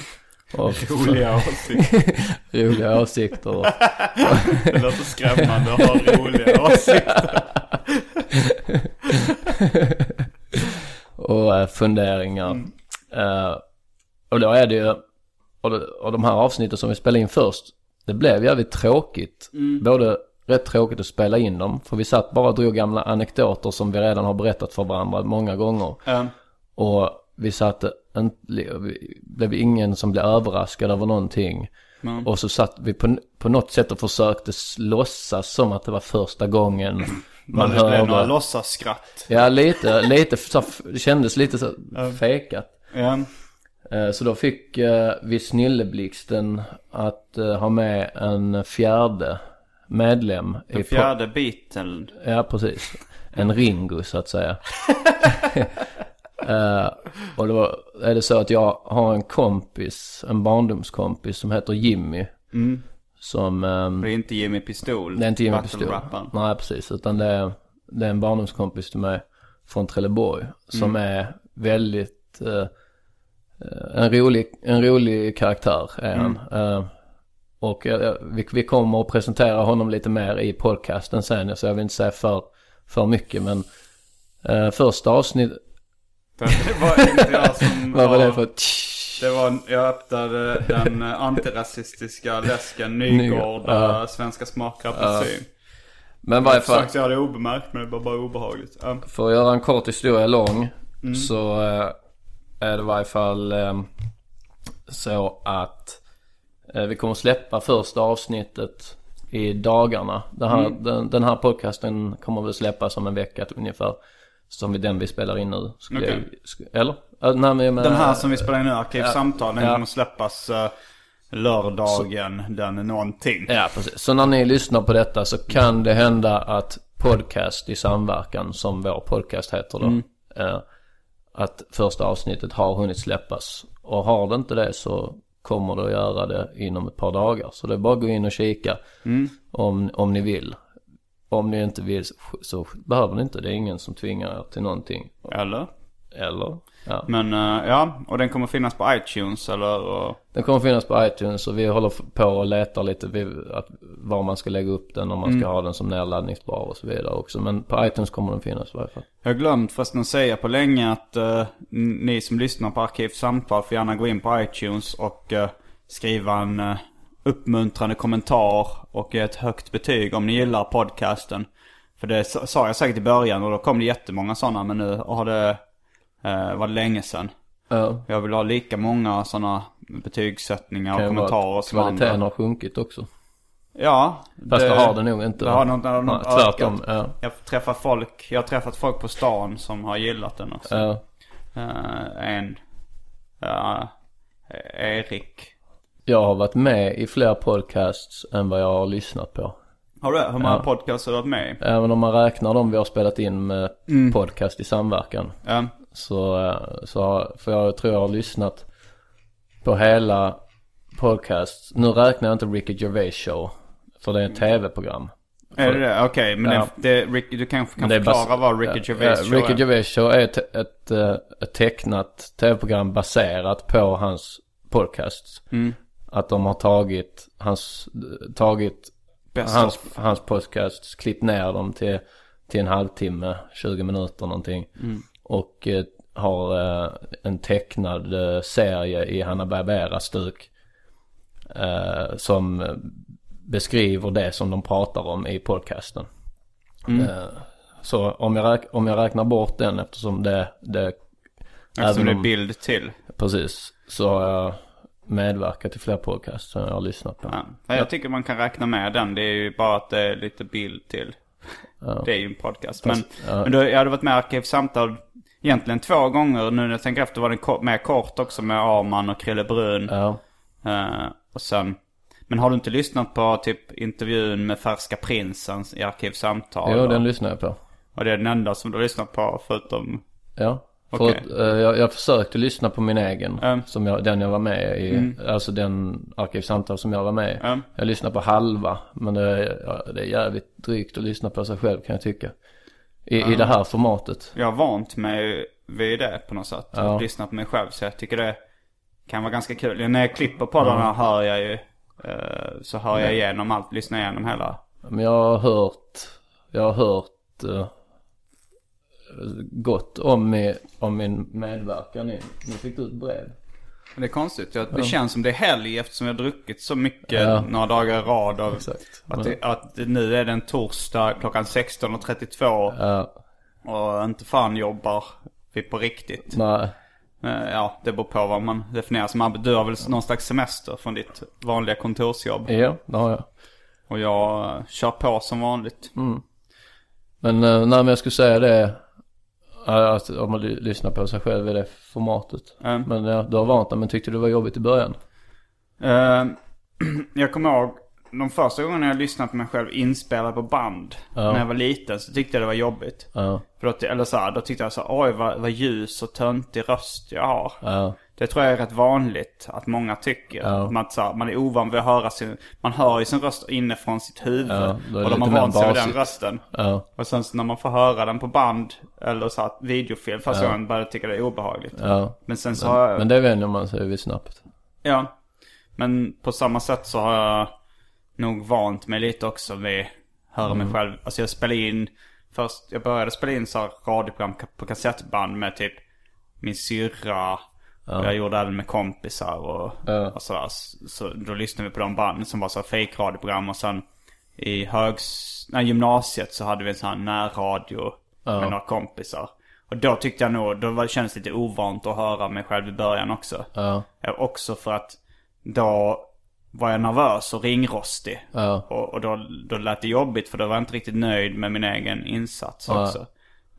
Och Roliga <laughs> åsikter. roliga åsikter. Och, <laughs> Det låter skrämmande att ha roliga åsikter. och eh, funderingar. Eh, och då är det ju, och, och de här avsnitten som vi spelade in först, det blev jävligt tråkigt. Både rätt tråkigt att spela in dem, för vi satt bara och drog gamla anekdoter som vi redan har berättat för varandra många gånger. Ja. Och vi satt, en, vi blev ingen som blev överraskad över någonting. Och så satt vi på, på något sätt och försökte låtsas som att det var första gången man Men det blev några hörde. låtsasskratt. Ja, lite, lite, så, det kändes lite så fejkat. Ja. Eh, Så då fick eh, vi Snilleblixten att eh, ha med en fjärde medlem. Den fjärde biten. Ja, precis. En Ringo så att säga. <laughs> Eh, och då är det så att jag har en kompis, en barndomskompis som heter Jimmy. Som, ehm, Det är inte Jimmy Pistol. det är inte Jimmy Pistol. Nej, precis. Utan det är, det är en barndomskompis till mig från Trelleborg. Som är väldigt, eh, en, rolig, en rolig karaktär är han. Eh, Och eh, vi, vi kommer att presentera honom lite mer i podcasten sen. Så jag vill inte säga för, för mycket. Men eh, första avsnitt... <laughs> Det var inte jag som <laughs> Vad var det för... Det var, jag öppnade den eh, antirasistiska läsken <laughs> Nygård, äh, Svenska smakar apelsin. Men varje Jag fall, försökte göra det obemärkt men det var bara obehagligt. Ja. för att göra en kort historia lång. Så eh, är det i varje fall eh, så att eh, vi kommer släppa första avsnittet i dagarna. Den här, den, den här podcasten kommer väl släppas om en vecka ungefär. Som den vi spelar in nu. Skulle Okej. jag, eller? Eh, nej, men Den här som vi spelar in nu, Arkivsamtal, den Ja. kommer släppas uh, lördagen den någonting. Ja, precis. Så när ni lyssnar på detta så kan det hända att podcast i samverkan, som vår podcast heter då, eh, att första avsnittet har hunnit släppas. Och har det inte det så kommer det att göra det inom ett par dagar. Så det är bara att gå in och kika om, om ni vill. Om ni inte vill så, så behöver ni inte. Det är ingen som tvingar er till någonting. Eller? Eller? Ja. Men eh, ja, och den kommer finnas på iTunes eller? Och... Den kommer finnas på iTunes och vi håller på och letar lite vid att, var man ska lägga upp den om man ska ha den som nedladdningsbar och så vidare också. Men på iTunes kommer den finnas i varje fall. Jag har glömt förresten att säga på länge att n- ni som lyssnar på Arkivsamtal får gärna gå in på iTunes och eh, skriva en uh, uppmuntrande kommentar och ett högt betyg om ni gillar podcasten. För det sa sa jag säkert i början och då kom det jättemånga sådana men nu har det uh, varit länge sedan. Ja, Jag vill ha lika många sådana betygssättningar och kan kommentarer som andra. kvaliteten har sjunkit också. Ja. Fast det, har det nog inte. Det har nog det nog Nej, tvärtom. Ja, Jag träffar folk, jag har träffat folk på stan som har gillat den också. ja. Eh, en, ja, Erik. Jag har varit med i fler podcasts än vad jag har lyssnat på. Har du Hur många Ja. podcasts har du varit med i? Även om man räknar dem vi har spelat in med Mm. podcast i samverkan. Ja. Så, så för jag tror jag har lyssnat på hela podcast. Nu räknar jag inte Ricky Gervais show. För det är ett tv-program. Är det det? Okej, men Ja. det, det, du kanske kan förklara vad Ricky Gervais show Ricky är? Gervais show är ett, ett, eh, ett tecknat tv-program baserat på hans podcast. Mm. Att de har tagit hans, tagit Best hans, of. hans podcast, klippt ner dem till, till en halvtimme, 20 minuter någonting. Mm. Och eh, har eh, en tecknad eh, serie i Hanna Barbera-stuk. Eh, som beskriver det som de pratar om i podcasten. Mm. Så om jag, räk- om jag räknar bort den eftersom det, det Eftersom det är bild till. precis, så har jag medverkat i fler podcasts som jag har lyssnat på. Ja. Ja, Jag tycker man kan räkna med den. Det är ju bara att det är lite bild till. Ja. Det är ju en podcast. Men, Fast, ja. men då, jag hade varit med i Arkivsamtal egentligen två gånger. Nu när jag tänker efter var den med kort också med Arman och Krille Brun. Ja. Eh, och sen, men har du inte lyssnat på typ intervjun med Färska Prinsen i Arkivsamtal? Jo, och, den lyssnar jag på. och det är den enda som du har lyssnat på förutom... Ja. För Okej. att, eh, jag, jag försökte lyssna på min egen. Mm. Som jag, den jag var med i. Alltså den arkivsamtal som jag var med i. Mm. Jag lyssnade på halva. Men det, är- ja, det är jävligt drygt att lyssna på sig själv kan jag tycka. I, i det här formatet. Jag har vant mig vid det på något sätt. Ja. Att lyssna på mig själv. Så jag tycker det kan vara ganska kul. När jag klipper poddarna hör jag ju... eh, så hör jag igenom allt. Lyssnar igenom hela. Men jag har hört, jag har hört uh, gott om, mi- om min medverkan i. Nu fick du ett brev. Det är konstigt. Jag, det känns som det är helg eftersom jag har druckit så mycket Ja. några dagar i rad. Av, Exakt. Att, det, att det, nu är det en torsdag klockan 16.32. Ja, Och inte fan jobbar vi på riktigt. nej. Eh, Ja, det beror på vad man definierar som arbete. Du har väl någon slags semester från ditt vanliga kontorsjobb. Ja, det har jag. Och jag eh, kör på som vanligt. Men uh, när jag skulle säga det. Att om man ly- lyssnar på sig själv i det formatet. Mm. Men ja, du har vant dig men tyckte det var jobbigt i början. Eh, <clears throat> jag kommer ihåg de första gångerna jag lyssnade på mig själv inspelad på band. Ja. När jag var liten så tyckte jag det var jobbigt. Ja, För då, eller så här, då tyckte jag så här, oj vad, vad ljus och töntig röst jag har. ja, Det tror jag är rätt vanligt att många tycker. Ja. Att Man, så man är ovan vid att höra sin, man hör ju sin röst inifrån sitt huvud. Ja, och de har vant sig vid den rösten. ja, Och sen så när man får höra den på band eller så här, videofilm första gången börjar jag tycka det är obehagligt. ja. Men sen så har jag, Men det vänjer man sig vid snabbt. ja. Men på samma sätt så har jag nog vant mig lite också vid höra mig själv. Alltså jag spelade in, först, jag började spela in så här radioprogram på kassettband med typ min syrra. Och jag gjorde även med kompisar och, och sådär. Så, då lyssnade vi på de banden som var så fake radioprogram och sen i högs, nej, gymnasiet så hade vi en sån här närradio med några kompisar. Och då tyckte jag nog, då var, det kändes lite ovant att höra mig själv i början också. Ja. Eh, Också för att då var jag nervös och ringrostig. Ja. Och, och då, då lät det jobbigt för då var jag inte riktigt nöjd med min egen insats också.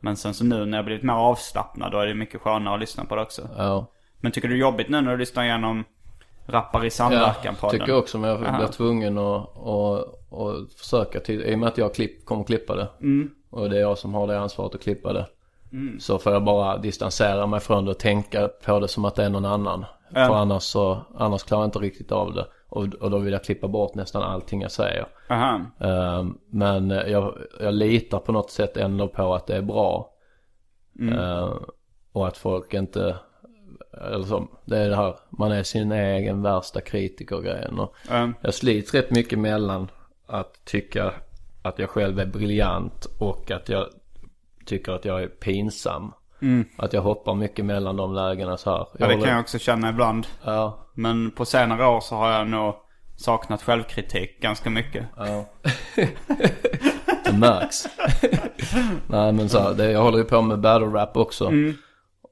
Men sen så nu när jag blivit mer avslappnad då är det mycket skönare att lyssna på det också. Men tycker du det är jobbigt nu när du lyssnar igenom Rappar i samverkan Ja, tycker jag också men jag Aha. blir tvungen att, att, att försöka till, i och med att jag klipp, kommer klippa det. Mm. Och det är jag som har det ansvaret att klippa det. Så får jag bara distansera mig från det och tänka på det som att det är någon annan. För annars så, annars klarar jag inte riktigt av det. Och, och då vill jag klippa bort nästan allting jag säger. Ehm, men jag, jag litar på något sätt ändå på att det är bra. Ehm, och att folk inte, eller så, det är det här, man är sin egen värsta kritiker grejen. Och Mm. jag slits rätt mycket mellan att tycka att jag själv är briljant och att jag tycker att jag är pinsam. Att jag hoppar mycket mellan de lägena så här. Mm. Ja det håller- kan jag också känna ibland. Ja, Men på senare år så har jag nog saknat självkritik ganska mycket. Ja. <laughs> det märks. Nej men så här, det, jag håller ju på med battle rap också.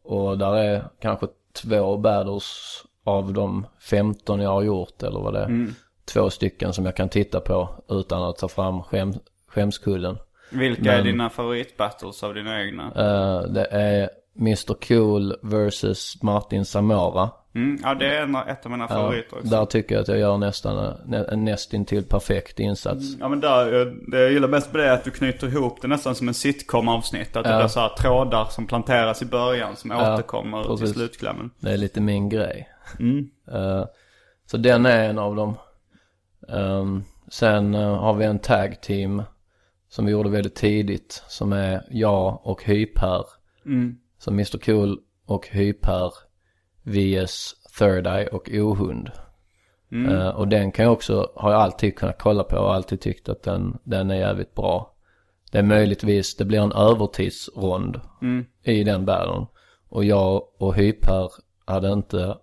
Och där är kanske två battles av de 15 jag har gjort eller vad det är. Två stycken som jag kan titta på utan att ta fram skäm, skämskudden. Vilka är dina favoritbattles av dina egna? Eh, det är Mr Cool versus Martin Samora. Mm, ja det är en, ett av mina favoriter också. Där tycker jag att jag gör nästan en, nästintill perfekt insats. Ja men där, eh, det jag gillar best på det är att du knyter ihop det nästan som en sitcom-avsnitt. Att det blir så här trådar som planteras i början som återkommer till precis. slutklämmen. Det är lite min grej. Eh, så den är en av dem. Ehm, sen eh, har vi en tag team som vi gjorde väldigt tidigt. Som är jag och Hyper. Så Mr Cool och Hyper vs Third Eye och Ohund. Eh, och den kan jag också, har jag alltid kunnat kolla på och alltid tyckt att den, den är jävligt bra. Det är möjligtvis, det blir en övertidsrond i den battlen. Och jag och Hyper hade inte,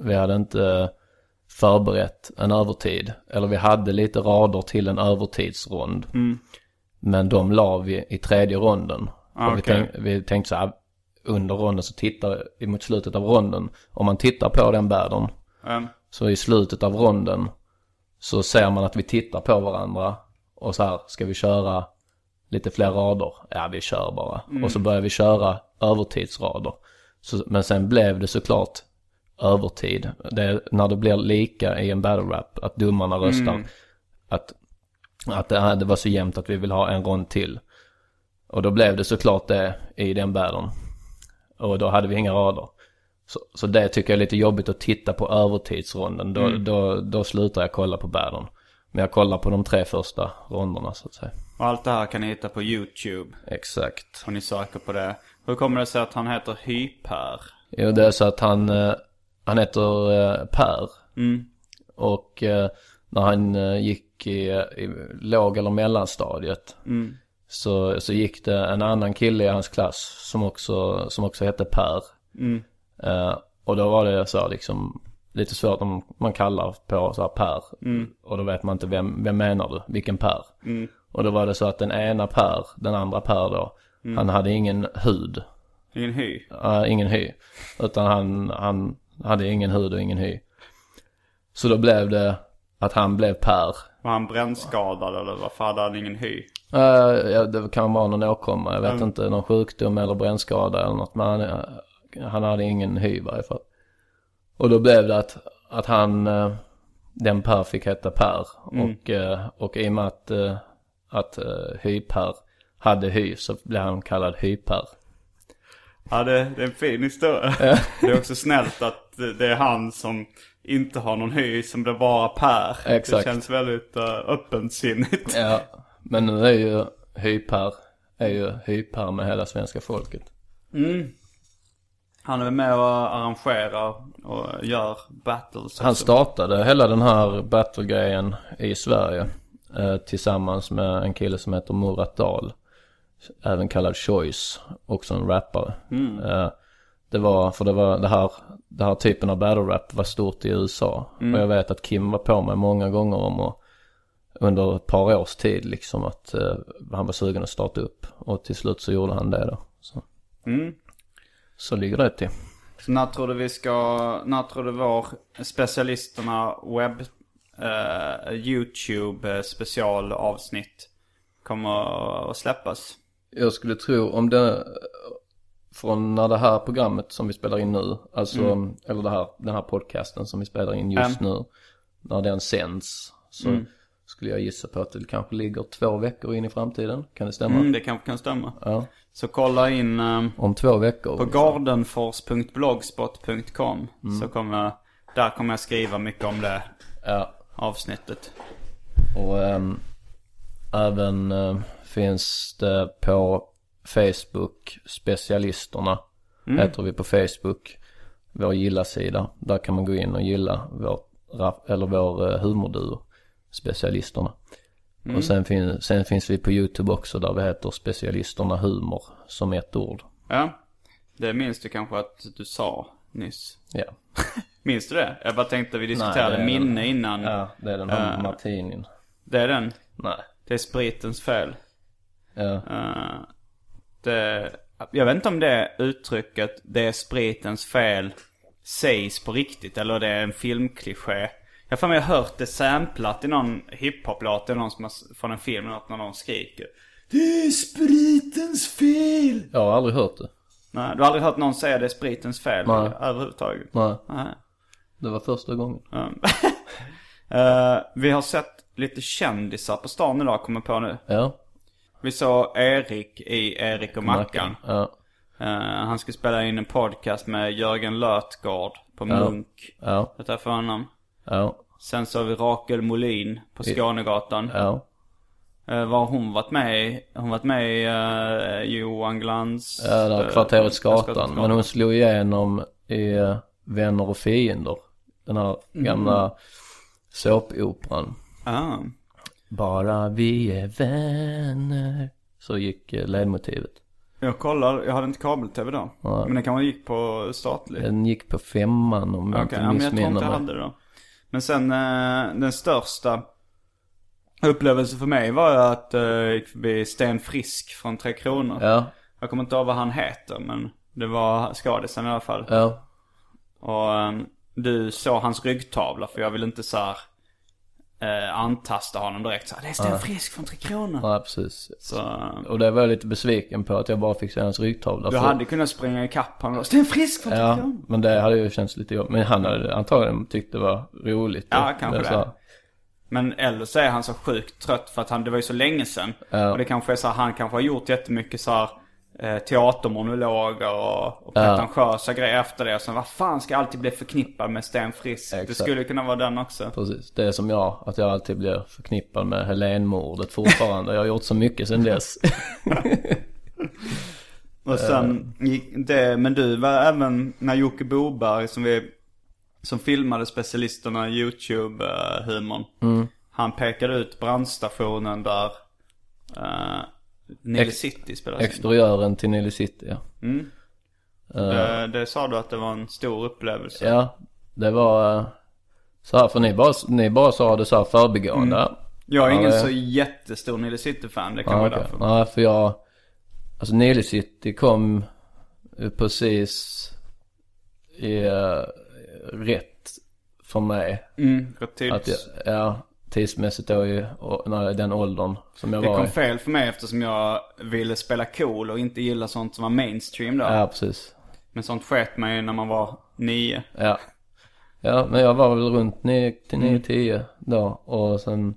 vi hade inte förberett en övertid. Eller vi hade lite rader till en övertidsrond. Men de la vi i tredje ronden. Ah, och vi, okej. tänk, vi tänkte så här, under ronden så tittar, mot slutet av ronden, om man tittar på den battlen. Mm. Så i slutet av ronden så ser man att vi tittar på varandra. Och så här, ska vi köra lite fler rader? Ja, vi kör bara. Och så börjar vi köra övertidsrader. Så, men sen blev det såklart övertid. Det är när det blir lika i en battle rap, att domarna röstar. Att, att det, här, det var så jämnt att vi vill ha en rond till. Och då blev det såklart det i den battlen. Och då hade vi inga rader. Så, så det tycker jag är lite jobbigt att titta på övertidsronden. Då, då, då slutar jag kolla på battlen. Men jag kollar på de tre första ronderna så att säga. Och allt det här kan ni hitta på YouTube. Exakt. Om ni söker på det. Hur kommer det sig att han heter Hyper? Jo det är så att han, eh, han heter eh, Per. Mm. Och eh, när han gick i, i låg eller mellanstadiet. Så, så gick det en annan kille i hans klass som också, som också hette Per. Eh, och då var det så liksom lite svårt om man kallar på så här Per. Och då vet man inte vem, vem menar du? Vilken Per? Och då var det så att den ena Per, den andra Per då. Han hade ingen hud. Ingen hy? Uh, ingen hy. Utan han, han hade ingen hud och ingen hy. Så då blev det att han blev Per. Var han brännskadad eller varför hade han ingen hy? Uh, ja, det kan vara någon åkomma, jag vet inte, någon sjukdom eller brännskada eller något. Men han, eh, han hade ingen hy i varje fall. Och då blev det att, att han, eh, den Per fick heta Per. Och, eh, och i och med att, att Hy-Per hade hy så blev han kallad Hy-Per. Ja det, det är en fin historia. Det är också snällt att det är han som inte har någon hy som blir bara Per. Exakt. Det känns väldigt uh, öppensinnigt. Ja, men nu är ju Hyper, är ju Hyper med hela svenska folket. Han är med och arrangerar och gör battles Han startade hela den här battle-grejen i Sverige. Eh, tillsammans med en kille som heter Murat Dahl. Även kallad Choice. Också en rappare. Eh, det var, för det var det här, det här typen av battle rap var stort i USA. Och jag vet att Kim var på mig många gånger om att under ett par års tid liksom att eh, han var sugen att starta upp. Och till slut så gjorde han det då. Så, Mm. så ligger det till. Så när tror du vi ska, när tror du vår specialisterna webb, eh, YouTube eh, specialavsnitt kommer att släppas? Jag skulle tro om det från när det här programmet som vi spelar in nu, alltså, eller det här, den här podcasten som vi spelar in just nu, när den sänds så skulle jag gissa på att det kanske ligger två veckor in i framtiden. Kan det stämma? Mm, det kanske kan stämma. Ja. Så kolla in eh, Om två veckor. på gardenfors.blogspot.com så kommer, där kommer jag skriva mycket om det Ja. avsnittet. Och ehm, även eh, finns det på Facebook, specialisterna heter vi på Facebook. Vår gilla-sida. Där kan man gå in och gilla vår, eller vår uh, humorduo, specialisterna. Och sen, fin- sen finns vi på YouTube också där vi heter specialisterna humor som ett ord. Ja, det minns du kanske att du sa nyss. Ja. <laughs> Minns du det? Jag bara tänkte vi diskuterade är minne den. innan. Ja, det är den här Eh. martinin. Det är den. Nej. Det är spritens fel. Ja. Eh, det, jag vet inte om det uttrycket, det är spritens fel, sägs på riktigt eller det är en filmkliché. Jag har för mig hört det samplat i någon hiphop-låt, är någon som har, från en film, något när någon skriker. Det är spritens fel! Jag har aldrig hört det. Nej, du har aldrig hört någon säga det är spritens fel Nej. överhuvudtaget? Nej. Nej. Det var första gången. <laughs> Eh, vi har sett lite kändisar på stan idag, kommer på nu. Ja. Vi såg Erik i Erik och Mackan. Ja. Eh, han skulle spela in en podcast med Jörgen Lötgård på Ja. Munk. Ja. Jag träffade honom. Ja. Sen så har vi Rakel Molin på Skånegatan. Ja. Uh, vad har hon varit med i? Hon varit med i eh, Johan Glans... Ja, där eh, kvarteret Skatan. Men hon slog igenom i eh, Vänner och fiender. Den här gamla såpoperan. Ah. Bara vi är vänner. Så gick eh, ledmotivet. Jag kollar, jag hade inte kabel-tv då. Nej. Men det kan man gick på statlig. Den gick på femman om jag Okej, inte ja, men jag tror missminner inte jag mig. hade det då. Men sen eh, den största upplevelsen för mig var ju att eh, jag gick förbi Sten Frisk från Tre Kronor. Ja, Jag kommer inte ihåg vad han heter men det var skadisen i alla fall. ja. Och ehm, du såg hans ryggtavla för jag vill inte så här eh, antasta honom direkt. Så här, det är Sten Frisk från Tre Kronor. Ja, precis. Så Och det var jag lite besviken på att jag bara fick se hans ryggtavla. du för- hade kunnat springa ikapp honom. Sten Frisk från Tre Ja, Kronor. men det hade ju känts lite jobbigt. Men han hade antagligen tyckt det var roligt. Ja, Och kanske det. så Men eller så är han så sjukt trött för att han, det var ju så länge sedan. Ja. Och det kanske är så här, han kanske har gjort jättemycket så här eh, teatermonologer och, och pretentiösa grejer efter det. Sen vad fan ska alltid bli förknippad med Sten Frisk? Det skulle kunna vara den också. Precis, det är som jag, att jag alltid blir förknippad med Helénmordet fortfarande. Jag har gjort så mycket sedan dess. <laughs> Och sen gick det, men du var även när Jocke Boberg som vi, som filmade specialisterna i YouTube-humorn. Han pekade ut brandstationen där uh, Nile Ex- City spelades in. Exteriören till Nile City, ja. Eh, det sa du att det var en stor upplevelse. Ja, det var eh, så här, för ni bara, ni bara sa det så här förbigående. Jag är Ja, ingen det- så jättestor Nile City-fan, det kan Ja, vara okej. därför. Nej, för jag, alltså Nile City kom precis i eh, rätt för mig. Mm, rätt Att tidigt. jag, ja, tidsmässigt då i den åldern som jag Det var kom i. fel för mig eftersom jag ville spela cool och inte gilla sånt som var mainstream då. Ja, precis. Men sånt sket mig när man var nio. Ja. Ja, men jag var väl runt 9 till Mm. 9, 10 då och sen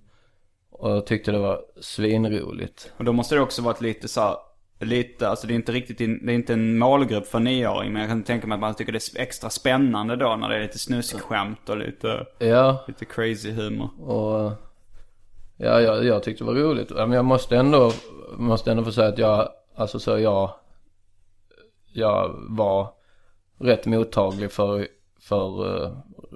och jag tyckte det var svinroligt. Och då måste det också varit lite så lite, alltså det är inte riktigt, det är inte en målgrupp för nioåring. Men jag kan tänka mig att man tycker det är extra spännande då när det är lite snuskskämt och lite, Ja, lite crazy humor. och ja, jag, jag tyckte det var roligt. Men jag måste ändå, måste ändå få säga att jag, alltså så jag, jag var rätt mottaglig för, för uh,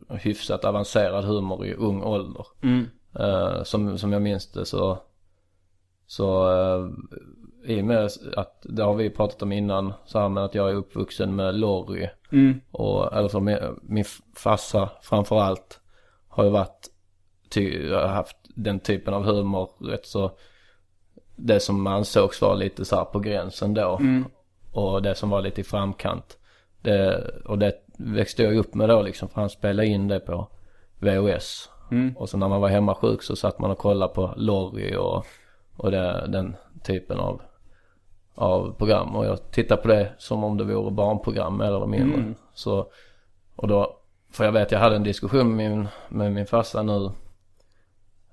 hyfsat avancerad humor i ung ålder. Mm. Uh, som, som jag minns det så, så uh, i och med att, det har vi pratat om innan, så här med att jag är uppvuxen med Lorry. Mm. Och, eller så min, min farsa framförallt har ju varit, ty, haft den typen av humor rätt så, det som ansågs vara lite så här på gränsen då. Mm. Och det som var lite i framkant. Det, och det växte jag upp med då liksom, för han spelade in det på VHS. Mm. Och så när man var hemma sjuk så satt man och kollade på Lorry och, och det, den typen av, av program. Och jag tittade på det som om det vore barnprogram mer eller mindre. Mm. Så, och då, för jag vet jag hade en diskussion med min, med min farsa nu.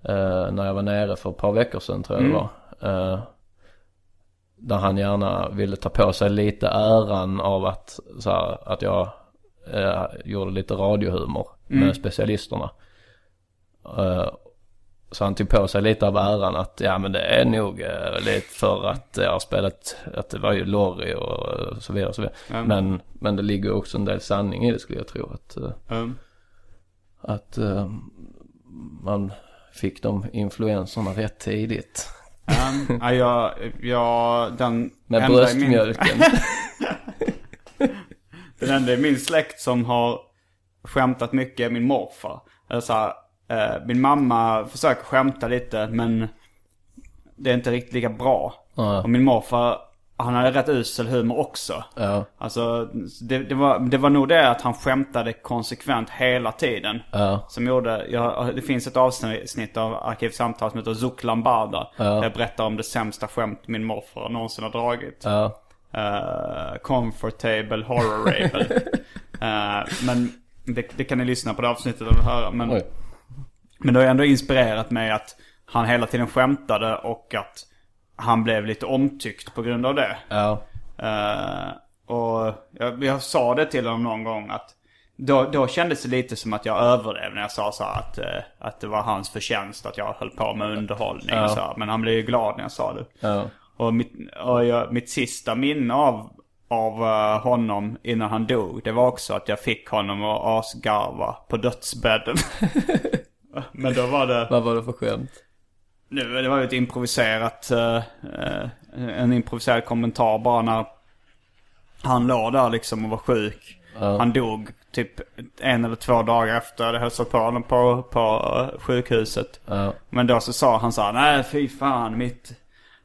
Eh, när jag var nere för ett par veckor sedan tror jag Mm. det var. Eh, där han gärna ville ta på sig lite äran av att, så här, att jag eh, gjorde lite radiohumor Mm. med specialisterna. Så han tog på sig lite av äran att ja men det är nog eh, lite för att jag har spelat, att det var ju Lorry och så vidare och så vidare. Mm. Men, men det ligger också en del sanning i det skulle jag tro. Att, Mm. att eh, man fick de influenserna rätt tidigt. Um, <laughs> ja, jag, jag, den Med bröstmjölken. Min, <laughs> den enda i min släkt som har skämtat mycket är min morfar. Eller så här, eh, min mamma försöker skämta lite men det är inte riktigt lika bra. Ja. Och min morfar, han hade rätt usel humor också. ja, Alltså det, det, var, det var nog det att han skämtade konsekvent hela tiden. ja, Som gjorde, jag, det finns ett avsnitt av Arkivsamtal som heter Zouk Lambada. Där jag berättar om det sämsta skämt min morfar någonsin har dragit. Uh, comfortable horror rabel. uh, <laughs> men det, det kan ni lyssna på det avsnittet och höra. Men, oj. Men det har ändå inspirerat mig att han hela tiden skämtade och att han blev lite omtyckt på grund av det. Ja, Eh, och jag, jag sa det till honom någon gång att då, då kändes det lite som att jag överdrev när jag sa så att, eh, att det var hans förtjänst att jag höll på med underhållning Ja. och så. Men han blev ju glad när jag sa det. ja, Och mitt, och jag, mitt sista minne av, av eh, honom innan han dog, det var också att jag fick honom att asgarva på dödsbädden. <laughs> Men då var det... vad var det för skämt? Nu, det var ju ett improviserat, eh, en improviserad kommentar bara när han låg där liksom och var sjuk. Ja. Han dog typ en eller två dagar efter jag hade hälsat på honom på, på eh, sjukhuset. Men då så sa han så här, nej fy fan mitt,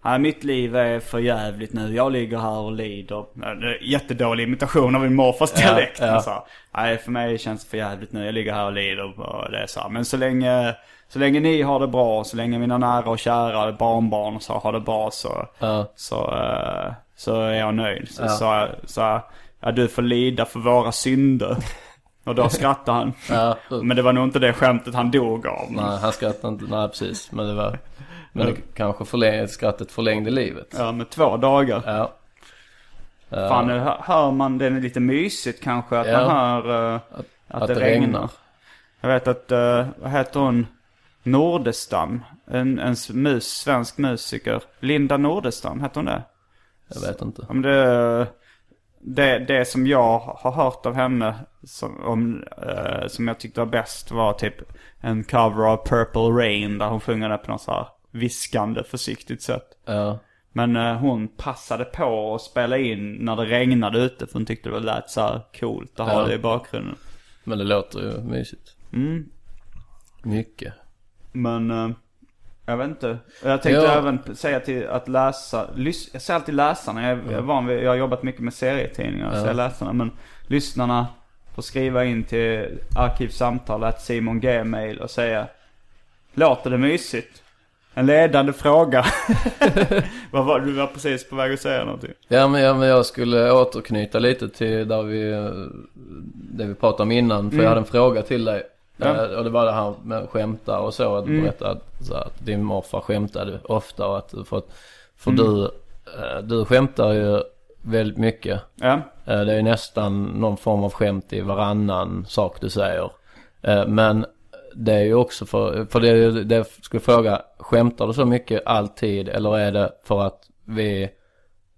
nej, mitt liv är för jävligt nu. Jag ligger här och lider. Ja, Jättedålig imitation av min morfars Ja, dialekt. ja. Han sa, nej för mig känns det för jävligt nu. Jag ligger här och lider. Och det är så här. Men så länge, så länge ni har det bra, så länge mina nära och kära barnbarn så har det bra så, ja, så, eh, så är jag nöjd. Så Ja. så här, ja du får lida för våra synder. Och då skrattade han. ja. <laughs> Men det var nog inte det skämtet han dog av. Nej, han skrattade inte, nej precis. Men det var, men det kanske förläng, skrattet förlängde livet. Ja, med två dagar. Ja. Fan, nu hör- man, det är lite mysigt kanske att Ja. man hör eh, att, att det, det regnar. regnar. Jag vet att, uh, vad heter hon? Nordestam. En, en mus, svensk musiker. Linda Nordestam, heter hon det? Jag vet inte. Om det, det, det som jag har hört av henne som, om, eh, som jag tyckte var bäst var typ en cover av Purple Rain där hon sjunger det på något så här viskande försiktigt sätt. Ja, Men eh, hon passade på att spela in när det regnade ute för hon tyckte det lät så här coolt att ha Ja. det i bakgrunden. men det låter ju mysigt. Mm. Mycket. Men eh, jag vet inte. Jag tänkte Ja. även säga till att läsa, lys- jag säger alltid läsarna, jag är, van vid, jag har jobbat mycket med serietidningar, så Ja. jag läsarna. Men lyssnarna får skriva in till arkivsamtalet Simon Gmail och säga Låter det mysigt? En ledande fråga. <laughs> Vad var du var precis på väg att säga någonting? Ja men, ja, men jag skulle återknyta lite till där vi, det vi pratade om innan. För jag hade en fråga till dig. Mm. Ja. Eh, Och det var det här med skämta och så. Att du Mm. berättade att, att din morfar skämtade ofta och att du fått, för Mm. du, eh, du skämtar ju väldigt mycket. Ja. Eh, Det är nästan någon form av skämt i varannan sak du säger. Men det är ju också för, för det, det skulle fråga, skämtar du så mycket alltid eller är det för att vi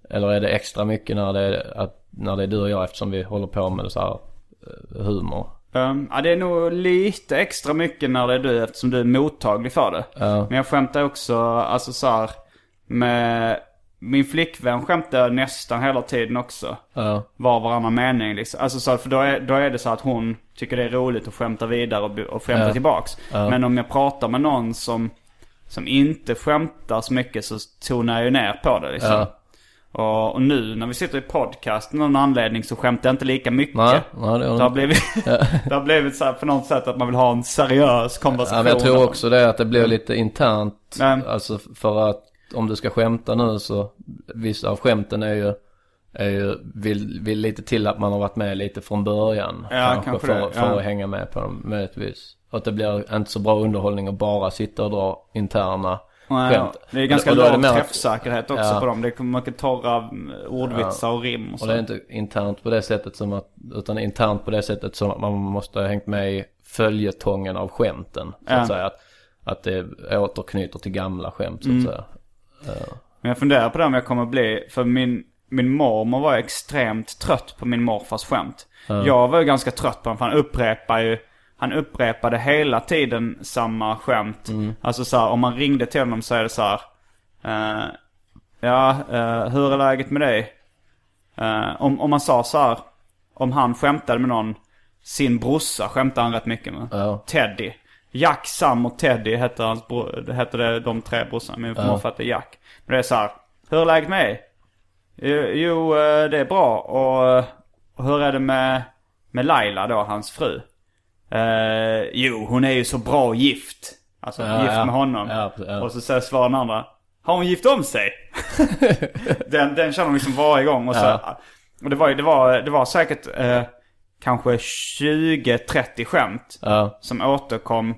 Eller är det extra mycket när det är, att, när det är du och jag eftersom vi håller på med så här eh, humor? Um, ja, det är nog lite extra mycket när det är du eftersom du är mottaglig för det. Ja. Men jag skämtar också, alltså så här, med min flickvän skämtar nästan hela tiden också. Ja. Var och varannan mening liksom. Alltså så, för då är, då är det så att hon tycker det är roligt att skämta vidare och, och skämta Ja. tillbaks. Men om jag pratar med någon som, som inte skämtar så mycket så tonar jag ju ner på det liksom. Ja. Och, och nu när vi sitter i podcast av någon anledning så skämtar jag inte lika mycket. Nej, nej det Det har har blivit, <laughs> <laughs> det har blivit så här på något sätt att man vill ha en seriös konversation. Ja, men jag tror också det att det blir lite internt. Nej. Alltså för att om du ska skämta nu så vissa av skämten är ju, är ju vill, vill lite till att man har varit med lite från början. Ja, kanske för, det, för ja. att hänga med på dem möjligtvis. Och att det blir inte så bra underhållning att bara sitta och dra interna Nej, skämt. Det är ganska låg träffsäkerhet också Ja. på dem. Det är mycket torra mm, ordvitsar och rim och så. Och det är inte internt på det sättet som att, utan internt på det sättet som att man måste ha hängt med i följetongen av skämten. Så Ja. att säga. Att, att det återknyter till gamla skämt så Mm. att säga. Men jag funderar på det om jag kommer bli, för min, min mormor var extremt trött på min morfars skämt. Jag var ju ganska trött på honom för han upprepar ju, han upprepade hela tiden samma skämt. Alltså så här, om man ringde till honom så är det så här. eh, ja, eh, hur är läget med dig? Eh, om, om man sa så här, om han skämtade med någon, sin brorsa skämtade han rätt mycket med. Ja. Teddy. Jack, Sam och Teddy hette, hans bro- hette det, de tre brorsorna. Min morfar hette Jack. Men det är så här. Hur är läget med? Jo, Jo, eh, det är bra. Och, och hur är det med, med Laila då, hans fru? Eh, jo, hon är ju så bra gift. Alltså Ja, gift ja. med honom. Ja, ja. Och så säger svarar den andra. Har hon gift om sig? <laughs> den, den känner de liksom varje gång. Och, så, Ja. och det var det var, det var säkert eh, kanske 20-30 skämt Ja, som återkom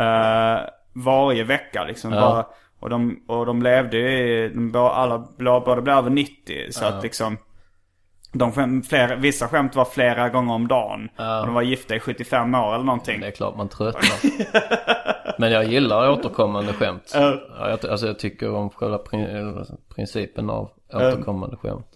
eh, varje vecka liksom. Ja. Bara, och, de, och de levde ju, de bå- alla båda blev över 90. Så att liksom, de skämt, flera, vissa skämt var flera gånger om dagen. Och de var gifta i 75 år eller någonting. det är klart man tröttnar. <laughs> Men jag gillar återkommande skämt. Ja, jag, alltså jag tycker om själva prin, principen av återkommande skämt.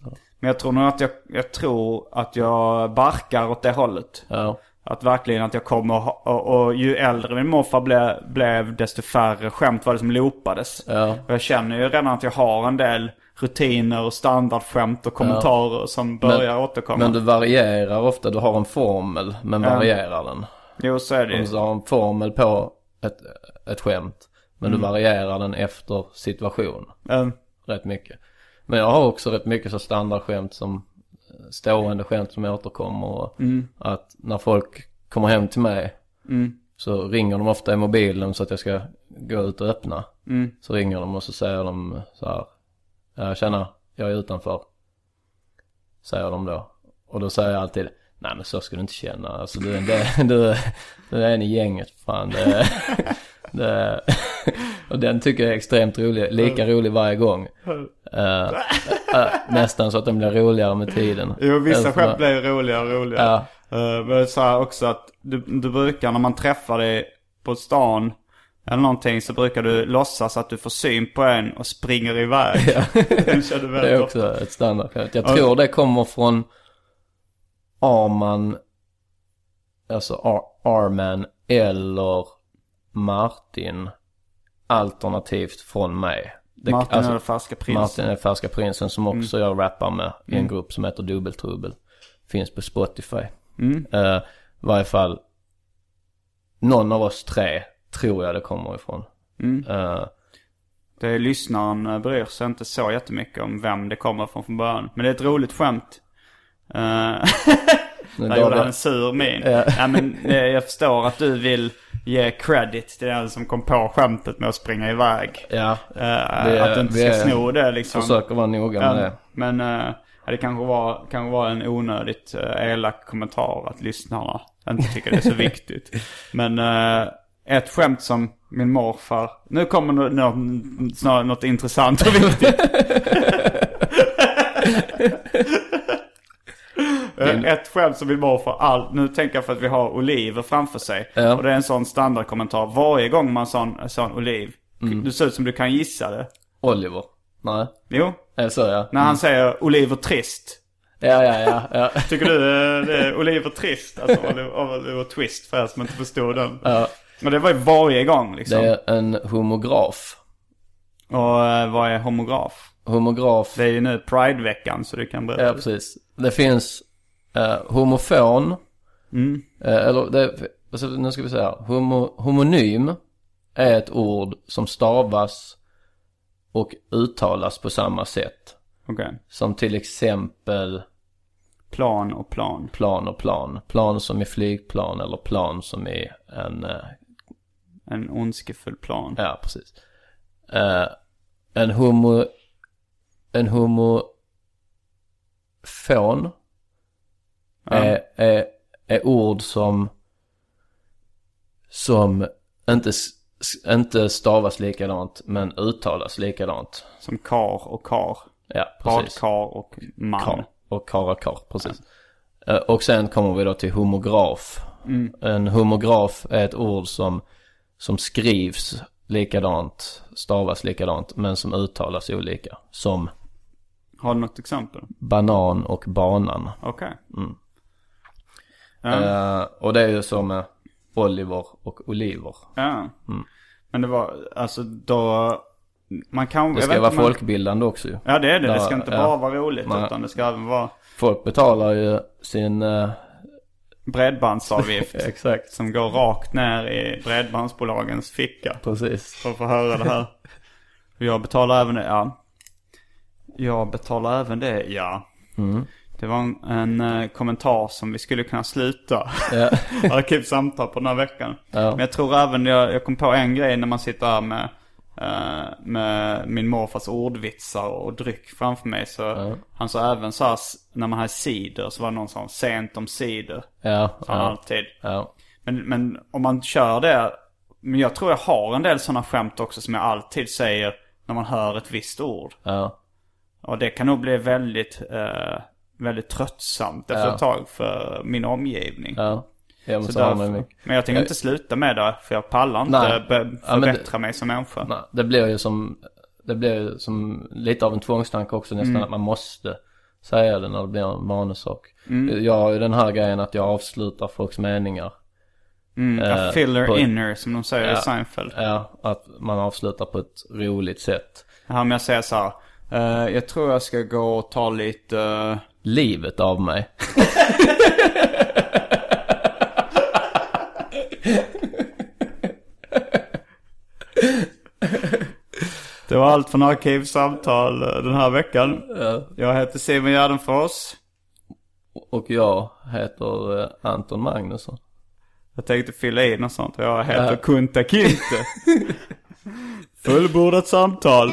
Men jag tror nog att jag, jag tror att jag barkar åt det hållet. Ja, Att verkligen att jag kommer och, och ju äldre min morfar blev, blev desto färre skämt var det som loopades. ja, Och jag känner ju redan att jag har en del rutiner och standardskämt och kommentarer som börjar återkomma. men du varierar ofta. Du har en formel, men varierar den. Jo, så är det ju. du har en formel på ett, ett skämt. Men Mm. du varierar den efter situation. Mm. Rätt mycket. Men jag har också rätt mycket så standardskämt som eh, stående skämt som återkommer. Och Mm. Att när folk kommer hem till mig så ringer de ofta i mobilen så att jag ska gå ut och öppna. Mm. Så ringer de och så säger de så här. Ja, tjena, jag är utanför. Säger de då. Och då säger jag alltid. Nej men så ska du inte känna. Alltså du, är en del- <laughs> du, du är en i gänget. Fan det, det, <laughs> Och den tycker jag är extremt rolig. Lika rolig varje gång. Eh, eh, nästan så att den blir roligare med tiden. Jo, vissa Alltså, skämt blir roligare och roligare. Ja. Eh, men så här också att du, du brukar när man träffar dig på stan eller någonting så brukar du låtsas att du får syn på en och springer iväg. <laughs> Du <laughs> Det är också ett standardskämt. Jag tror det kommer från Arman, alltså Ar- Arman eller Martin alternativt från mig. Det, Martin alltså, är den färska prinsen. Martin är Färska Prinsen som också jag rappar med i en grupp som heter Dubbeltrubbel. Finns på Spotify. Eh, I varje fall någon av oss tre tror jag det kommer ifrån. Eh, Det är lyssnaren eh, bryr sig inte så jättemycket om vem det kommer från från början. Men det är ett roligt skämt. Uh, <laughs> där gjorde han en sur min. Ja. Ja, men eh, jag förstår att du vill ge credit till den som kom på skämtet med att springa iväg. Ja, Eh, Vi är- att du inte ska sno det liksom. försöker vara noga med det. Men eh, det kanske var, kanske var en onödigt elak kommentar att lyssnarna inte tycker det är så <laughs> viktigt. Men eh, ett skämt som min morfar, nu kommer nå- nå- snarare något intressant och viktigt. <laughs> <laughs> Eh, Ett skämt som min morfar, all, nu tänker jag för att vi har oliver framför sig. Ja. Och det är en sån standardkommentar varje gång man sa en sån oliv. Du ser ut som du kan gissa det. Oliver. Nej. Jo, Är så ja? när han säger Oliver Trist. Ja, ja, ja. ja. <laughs> Tycker du eh, det är Oliver Trist? Alltså Oliver, Oliver Twist för er som inte förstod den. ja. Men det var ju varje gång liksom. Det är en homograf. Och eh, vad är homograf? Homograf. Det är ju nu Pride-veckan så du kan berätta. Ja, precis. Det finns eh, homofon. Mm. Eh, eller det, alltså, nu ska vi säga. Homo, homonym är ett ord som stavas och uttalas på samma sätt. Okej. Som till exempel Plan och plan. plan och plan. Plan som i flygplan eller plan som i en, eh, En ondskefull plan. ja precis. Eh, en homo, en homofon. Är, är, är ord som, som inte, inte stavas likadant men uttalas likadant. Som kar och kar. Ja, precis. Badkar och man. Kar och karakar, precis. Eh, Och sen kommer vi då till homograf. En homograf är ett ord som, som skrivs likadant, stavas likadant, men som uttalas olika. Som Har du något exempel? banan och banan. Okej. Mm. Eh, och det är ju som med Oliver och Oliver. ja. Men det var, alltså då, man kan... Mm. Det ska vara men- folkbildande också ju. Ja det är det, det Ja, ska inte ja. bara vara roligt Nej. utan det ska även vara Folk betalar ju sin... eh, bredbandsavgift. <laughs> exakt. som går rakt ner i bredbandsbolagens ficka. Precis. För att få höra det här. <laughs> Jag betalar även det, ja. Jag betalar även det, ja. Mm. Det var en, en eh, kommentar som vi skulle kunna sluta Ja. <laughs> arkivsamtal på den här veckan. Ja. Men jag tror även, jag, jag kom på en grej när man sitter här med, eh, med min morfars ordvitsar och dryck framför mig. Så han sa även så här, när man hade cider så var det någon sån sent om cider. Ja. Sa han Ja. alltid. ja. Men, men om man kör det, men jag tror jag har en del sådana skämt också som jag alltid säger när man hör ett visst ord. Ja. Och det kan nog bli väldigt, eh, väldigt tröttsamt efter Ja. ett tag för min omgivning. Ja. Ja men Så därför, mycket. men jag tänker inte sluta med det, för jag pallar inte Nej. be, Ja, det- förbättra mig som människa. Nej, det blir ju som, det blir ju som lite av en tvångstanke också nästan Mm. att man måste säga det när det blir en manussak. Mm. Jag har ju den här grejen att jag avslutar folks meningar. Mm, a eh, filler på- inner som de säger i Ja. Seinfeld. Ja, att man avslutar på ett roligt sätt. Ja, men jag säger så här. eh, jag tror jag ska gå och ta lite... eh, Livet av mig. Det var allt från Arkivsamtal eh, den här veckan. Ja. Jag heter Simon Gärdenfors. Och jag heter eh, Anton Magnusson. Jag tänkte fylla i något sånt. Jag heter Ja. Kunta Kinte. <laughs> Fullbordat samtal.